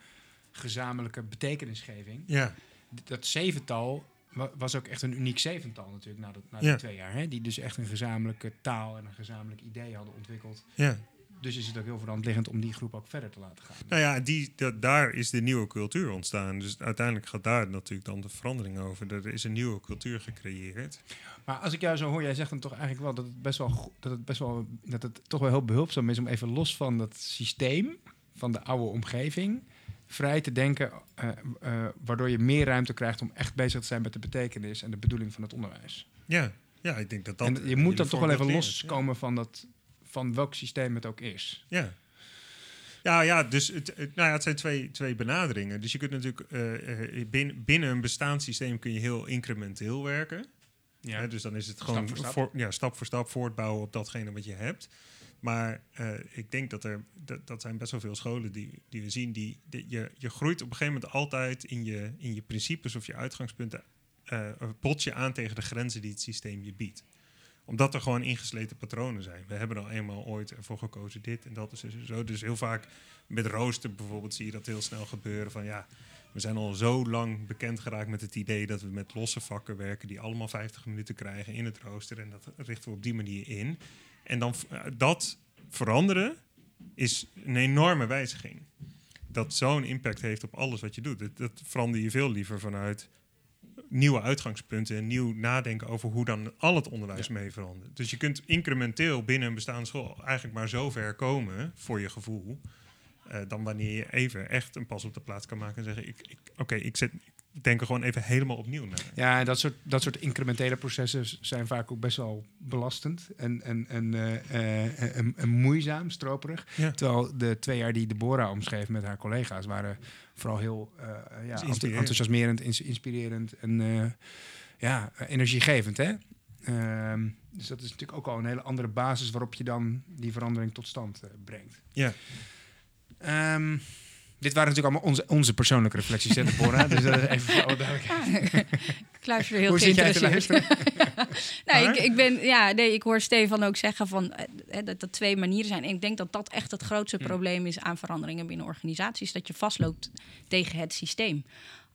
gezamenlijke betekenisgeving. Ja, Dat zevental wa- was ook echt een uniek zevental natuurlijk na, dat, na Ja. die twee jaar. Hè? Die dus echt een gezamenlijke taal en een gezamenlijk idee hadden ontwikkeld. ja. Dus is het ook heel voor liggend om die groep ook verder te laten gaan. Nou ja, die, dat, daar is de nieuwe cultuur ontstaan. Dus uiteindelijk gaat daar natuurlijk dan de verandering over. Er is een nieuwe cultuur gecreëerd. Maar als ik jou zo hoor, jij zegt dan toch eigenlijk wel dat het best wel, dat het best wel, dat het toch wel heel behulpzaam is om even los van dat systeem, van de oude omgeving, vrij te denken, eh, eh, waardoor je meer ruimte krijgt om echt bezig te zijn met de betekenis en de bedoeling van het onderwijs. Ja, ja ik denk dat dat... en je moet dan toch wel even loskomen van, dat, van welk systeem het ook is. Ja. Ja, ja, dus het, nou ja, het zijn twee, twee benaderingen. Dus je kunt natuurlijk eh, eh, binnen, binnen een bestaand systeem kun je heel incrementeel werken. Ja. Hè, dus dan is het gewoon voor stap. voor- ja, stap voor stap voortbouwen op datgene wat je hebt. Maar eh, ik denk dat er, dat, dat zijn best wel veel scholen die, die we zien, die, die- je, je groeit op een gegeven moment altijd in je, in je principes of je uitgangspunten, eh pot je aan tegen de grenzen die het systeem je biedt omdat er gewoon ingesleten patronen zijn. We hebben al eenmaal ooit ervoor gekozen dit en dat is dus zo. Dus heel vaak met rooster bijvoorbeeld zie je dat heel snel gebeuren. Van ja, we zijn al zo lang bekend geraakt met het idee dat we met losse vakken werken die allemaal 50 minuten krijgen in het rooster. En dat richten we op die manier in. En dan eh, dat veranderen is een enorme wijziging. Dat zo'n impact heeft op alles wat je doet. Dat, dat verander je veel liever vanuit nieuwe uitgangspunten en nieuw nadenken over hoe dan al het onderwijs mee verandert. Dus je kunt incrementeel binnen een bestaande school eigenlijk maar zo ver komen, voor je gevoel, eh, dan wanneer je even echt een pas op de plaats kan maken en zeggen: ik, ik, Oké, ik zet. Ik denk er gewoon even helemaal opnieuw naar. Ja, en dat soort, dat soort incrementele processen zijn vaak ook best wel belastend en, en, en, eh, eh, en, en moeizaam, stroperig. Ja. Terwijl de twee jaar die Deborah omschreef met haar collega's waren vooral heel eh, ja, inspirerend. enthousiasmerend, ins- inspirerend en ja, energiegevend. Hè? Ehm, dus dat is natuurlijk ook al een hele andere basis waarop je dan die verandering tot stand brengt. Ja. Ehm, dit waren natuurlijk allemaal onze, onze persoonlijke reflecties, hè, Deborah? dus dat is even voor alle duidelijkheid. Ik luister heel Hoe zit jij te geïnteresseerd. nee, Maar? ik, ik ben, ja, nee, ik hoor Stefan ook zeggen van, eh, eh, dat er twee manieren zijn. En ik denk dat dat echt het grootste Hm. probleem is aan veranderingen binnen organisaties. Dat je vastloopt tegen het systeem.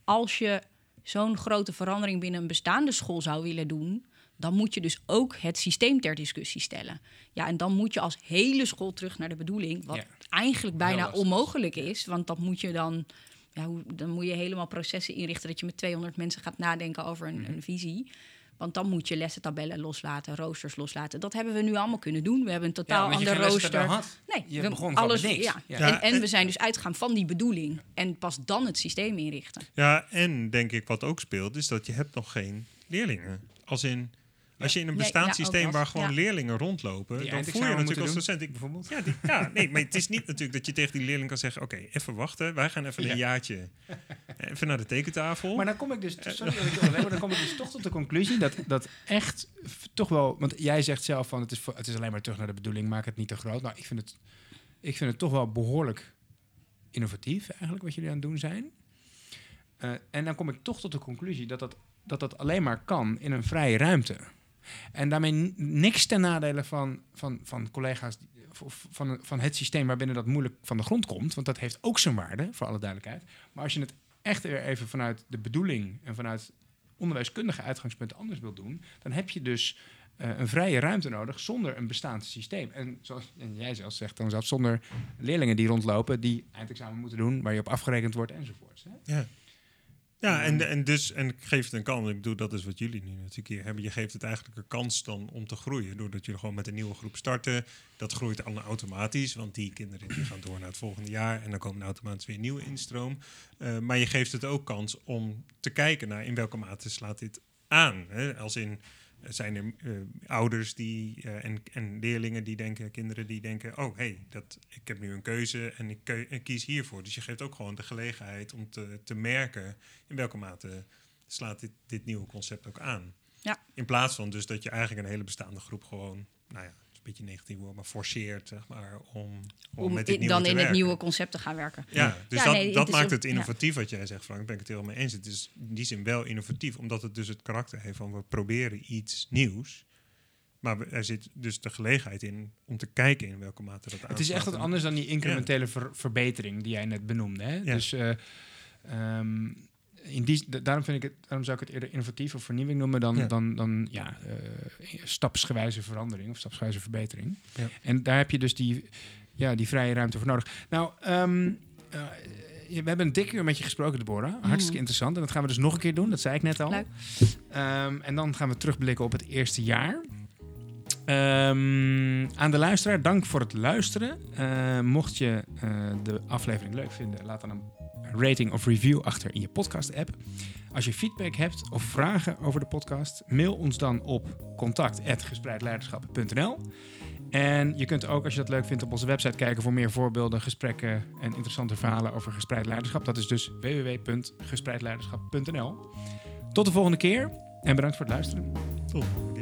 Als je zo'n grote verandering binnen een bestaande school zou willen doen... dan moet je dus ook het systeem ter discussie stellen. Ja, en dan moet je als hele school terug naar de bedoeling... wat Ja. eigenlijk bijna onmogelijk is. Want dat moet je dan... Ja, hoe, dan moet je helemaal processen inrichten... dat je met 200 mensen gaat nadenken over Mhm. een, een visie... Want dan moet je lessentabellen loslaten, roosters loslaten. Dat hebben we nu allemaal kunnen doen. We hebben een totaal je ander rooster. had. Nee, Je we, begon alles. niks. Ja. Ja. Ja, En, en we zijn dus uitgegaan van die bedoeling. En pas dan het systeem inrichten. Ja, en denk ik wat ook speelt, is dat je hebt nog geen leerlingen. Als in, als je in een Nee, bestaand ja, systeem waar gewoon ja. leerlingen rondlopen, Die dan voel je natuurlijk als docent. Ik, bijvoorbeeld. ja, die, ja, nee, maar het is niet natuurlijk dat je tegen die leerling kan zeggen: Oké, even wachten, wij gaan even Ja. een jaartje even naar de tekentafel. Maar dan kom ik dus, sorry dat ik je onderbreek, maar dan kom ik dus toch tot de conclusie dat, dat echt toch wel, want jij zegt zelf van het is, het is alleen maar terug naar de bedoeling, maak het niet te groot. Nou, ik vind het, ik vind het toch wel behoorlijk innovatief eigenlijk wat jullie aan het doen zijn. Eh, en dan kom ik toch tot de conclusie dat dat, dat dat alleen maar kan in een vrije ruimte. En daarmee niks ten nadele van, van, van collega's, van, van het systeem waarbinnen dat moeilijk van de grond komt. Want dat heeft ook zijn waarde, voor alle duidelijkheid. Maar als je het echt weer even vanuit de bedoeling en vanuit onderwijskundige uitgangspunten anders wil doen, dan heb je dus eh, een vrije ruimte nodig zonder een bestaand systeem. En zoals en jij zelf zegt, dan zelfs zonder leerlingen die rondlopen, die eindexamen moeten doen, waar je op afgerekend wordt enzovoorts. Hè? Ja. Ja, en, en dus, en ik geef het een kans. Ik bedoel, dat is wat jullie nu natuurlijk hier hebben. Je geeft het eigenlijk een kans dan om te groeien. Doordat jullie gewoon met een nieuwe groep starten. Dat groeit dan automatisch, want die kinderen die gaan door naar het volgende jaar. En dan komen er automatisch weer een nieuwe instroom. Eh, maar je geeft het ook kans om te kijken naar in welke mate slaat dit aan. Hè? Als in, eh, zijn er eh, ouders die, eh, en, en leerlingen die denken, kinderen die denken... oh, hey, dat, ik heb nu een keuze en ik, keu- ik kies hiervoor. Dus je geeft ook gewoon de gelegenheid om te, te merken... in welke mate slaat dit, dit nieuwe concept ook aan. Ja. In plaats van dus dat je eigenlijk een hele bestaande groep gewoon... nou ja, beetje negatief woord, maar forceert, zeg maar... om, om, Om met dit in- nieuwe dan te in het nieuwe concept te gaan werken. Ja, dus Ja, dat, nee, dat het maakt het ja. innovatief wat jij zegt, Frank. Daar ben ik het helemaal mee eens. Het is in die zin wel innovatief, omdat het dus het karakter heeft van we proberen iets nieuws. Maar er zit dus de gelegenheid in om te kijken in welke mate dat Het is echt wat anders dan die incrementele ver- verbetering die jij net benoemde. Hè? Ja. Dus eh, ehm, in die, daarom, vind ik het, daarom zou ik het eerder innovatief of vernieuwing noemen dan, Ja. dan, dan ja, eh, stapsgewijze verandering of stapsgewijze verbetering. Ja. En daar heb je dus die, ja, die vrije ruimte voor nodig. Nou, ehm, eh, we hebben een dik uur met je gesproken, Deborah. Hartstikke Mhm. interessant. En dat gaan we dus nog een keer doen, dat zei ik net al. Ehm, en dan gaan we terugblikken op het eerste jaar. Ehm, aan de luisteraar, dank voor het luisteren. Eh, mocht je eh, de aflevering leuk vinden, laat dan een rating of review achter in je podcast-app. Als je feedback hebt of vragen over de podcast, mail ons dan op contact.gespreidleiderschap.nl. En je kunt ook, als je dat leuk vindt, op onze website kijken voor meer voorbeelden, gesprekken en interessante verhalen over gespreid leiderschap. Dat is dus www.gespreidleiderschap.nl. Tot de volgende keer en bedankt voor het luisteren. Top.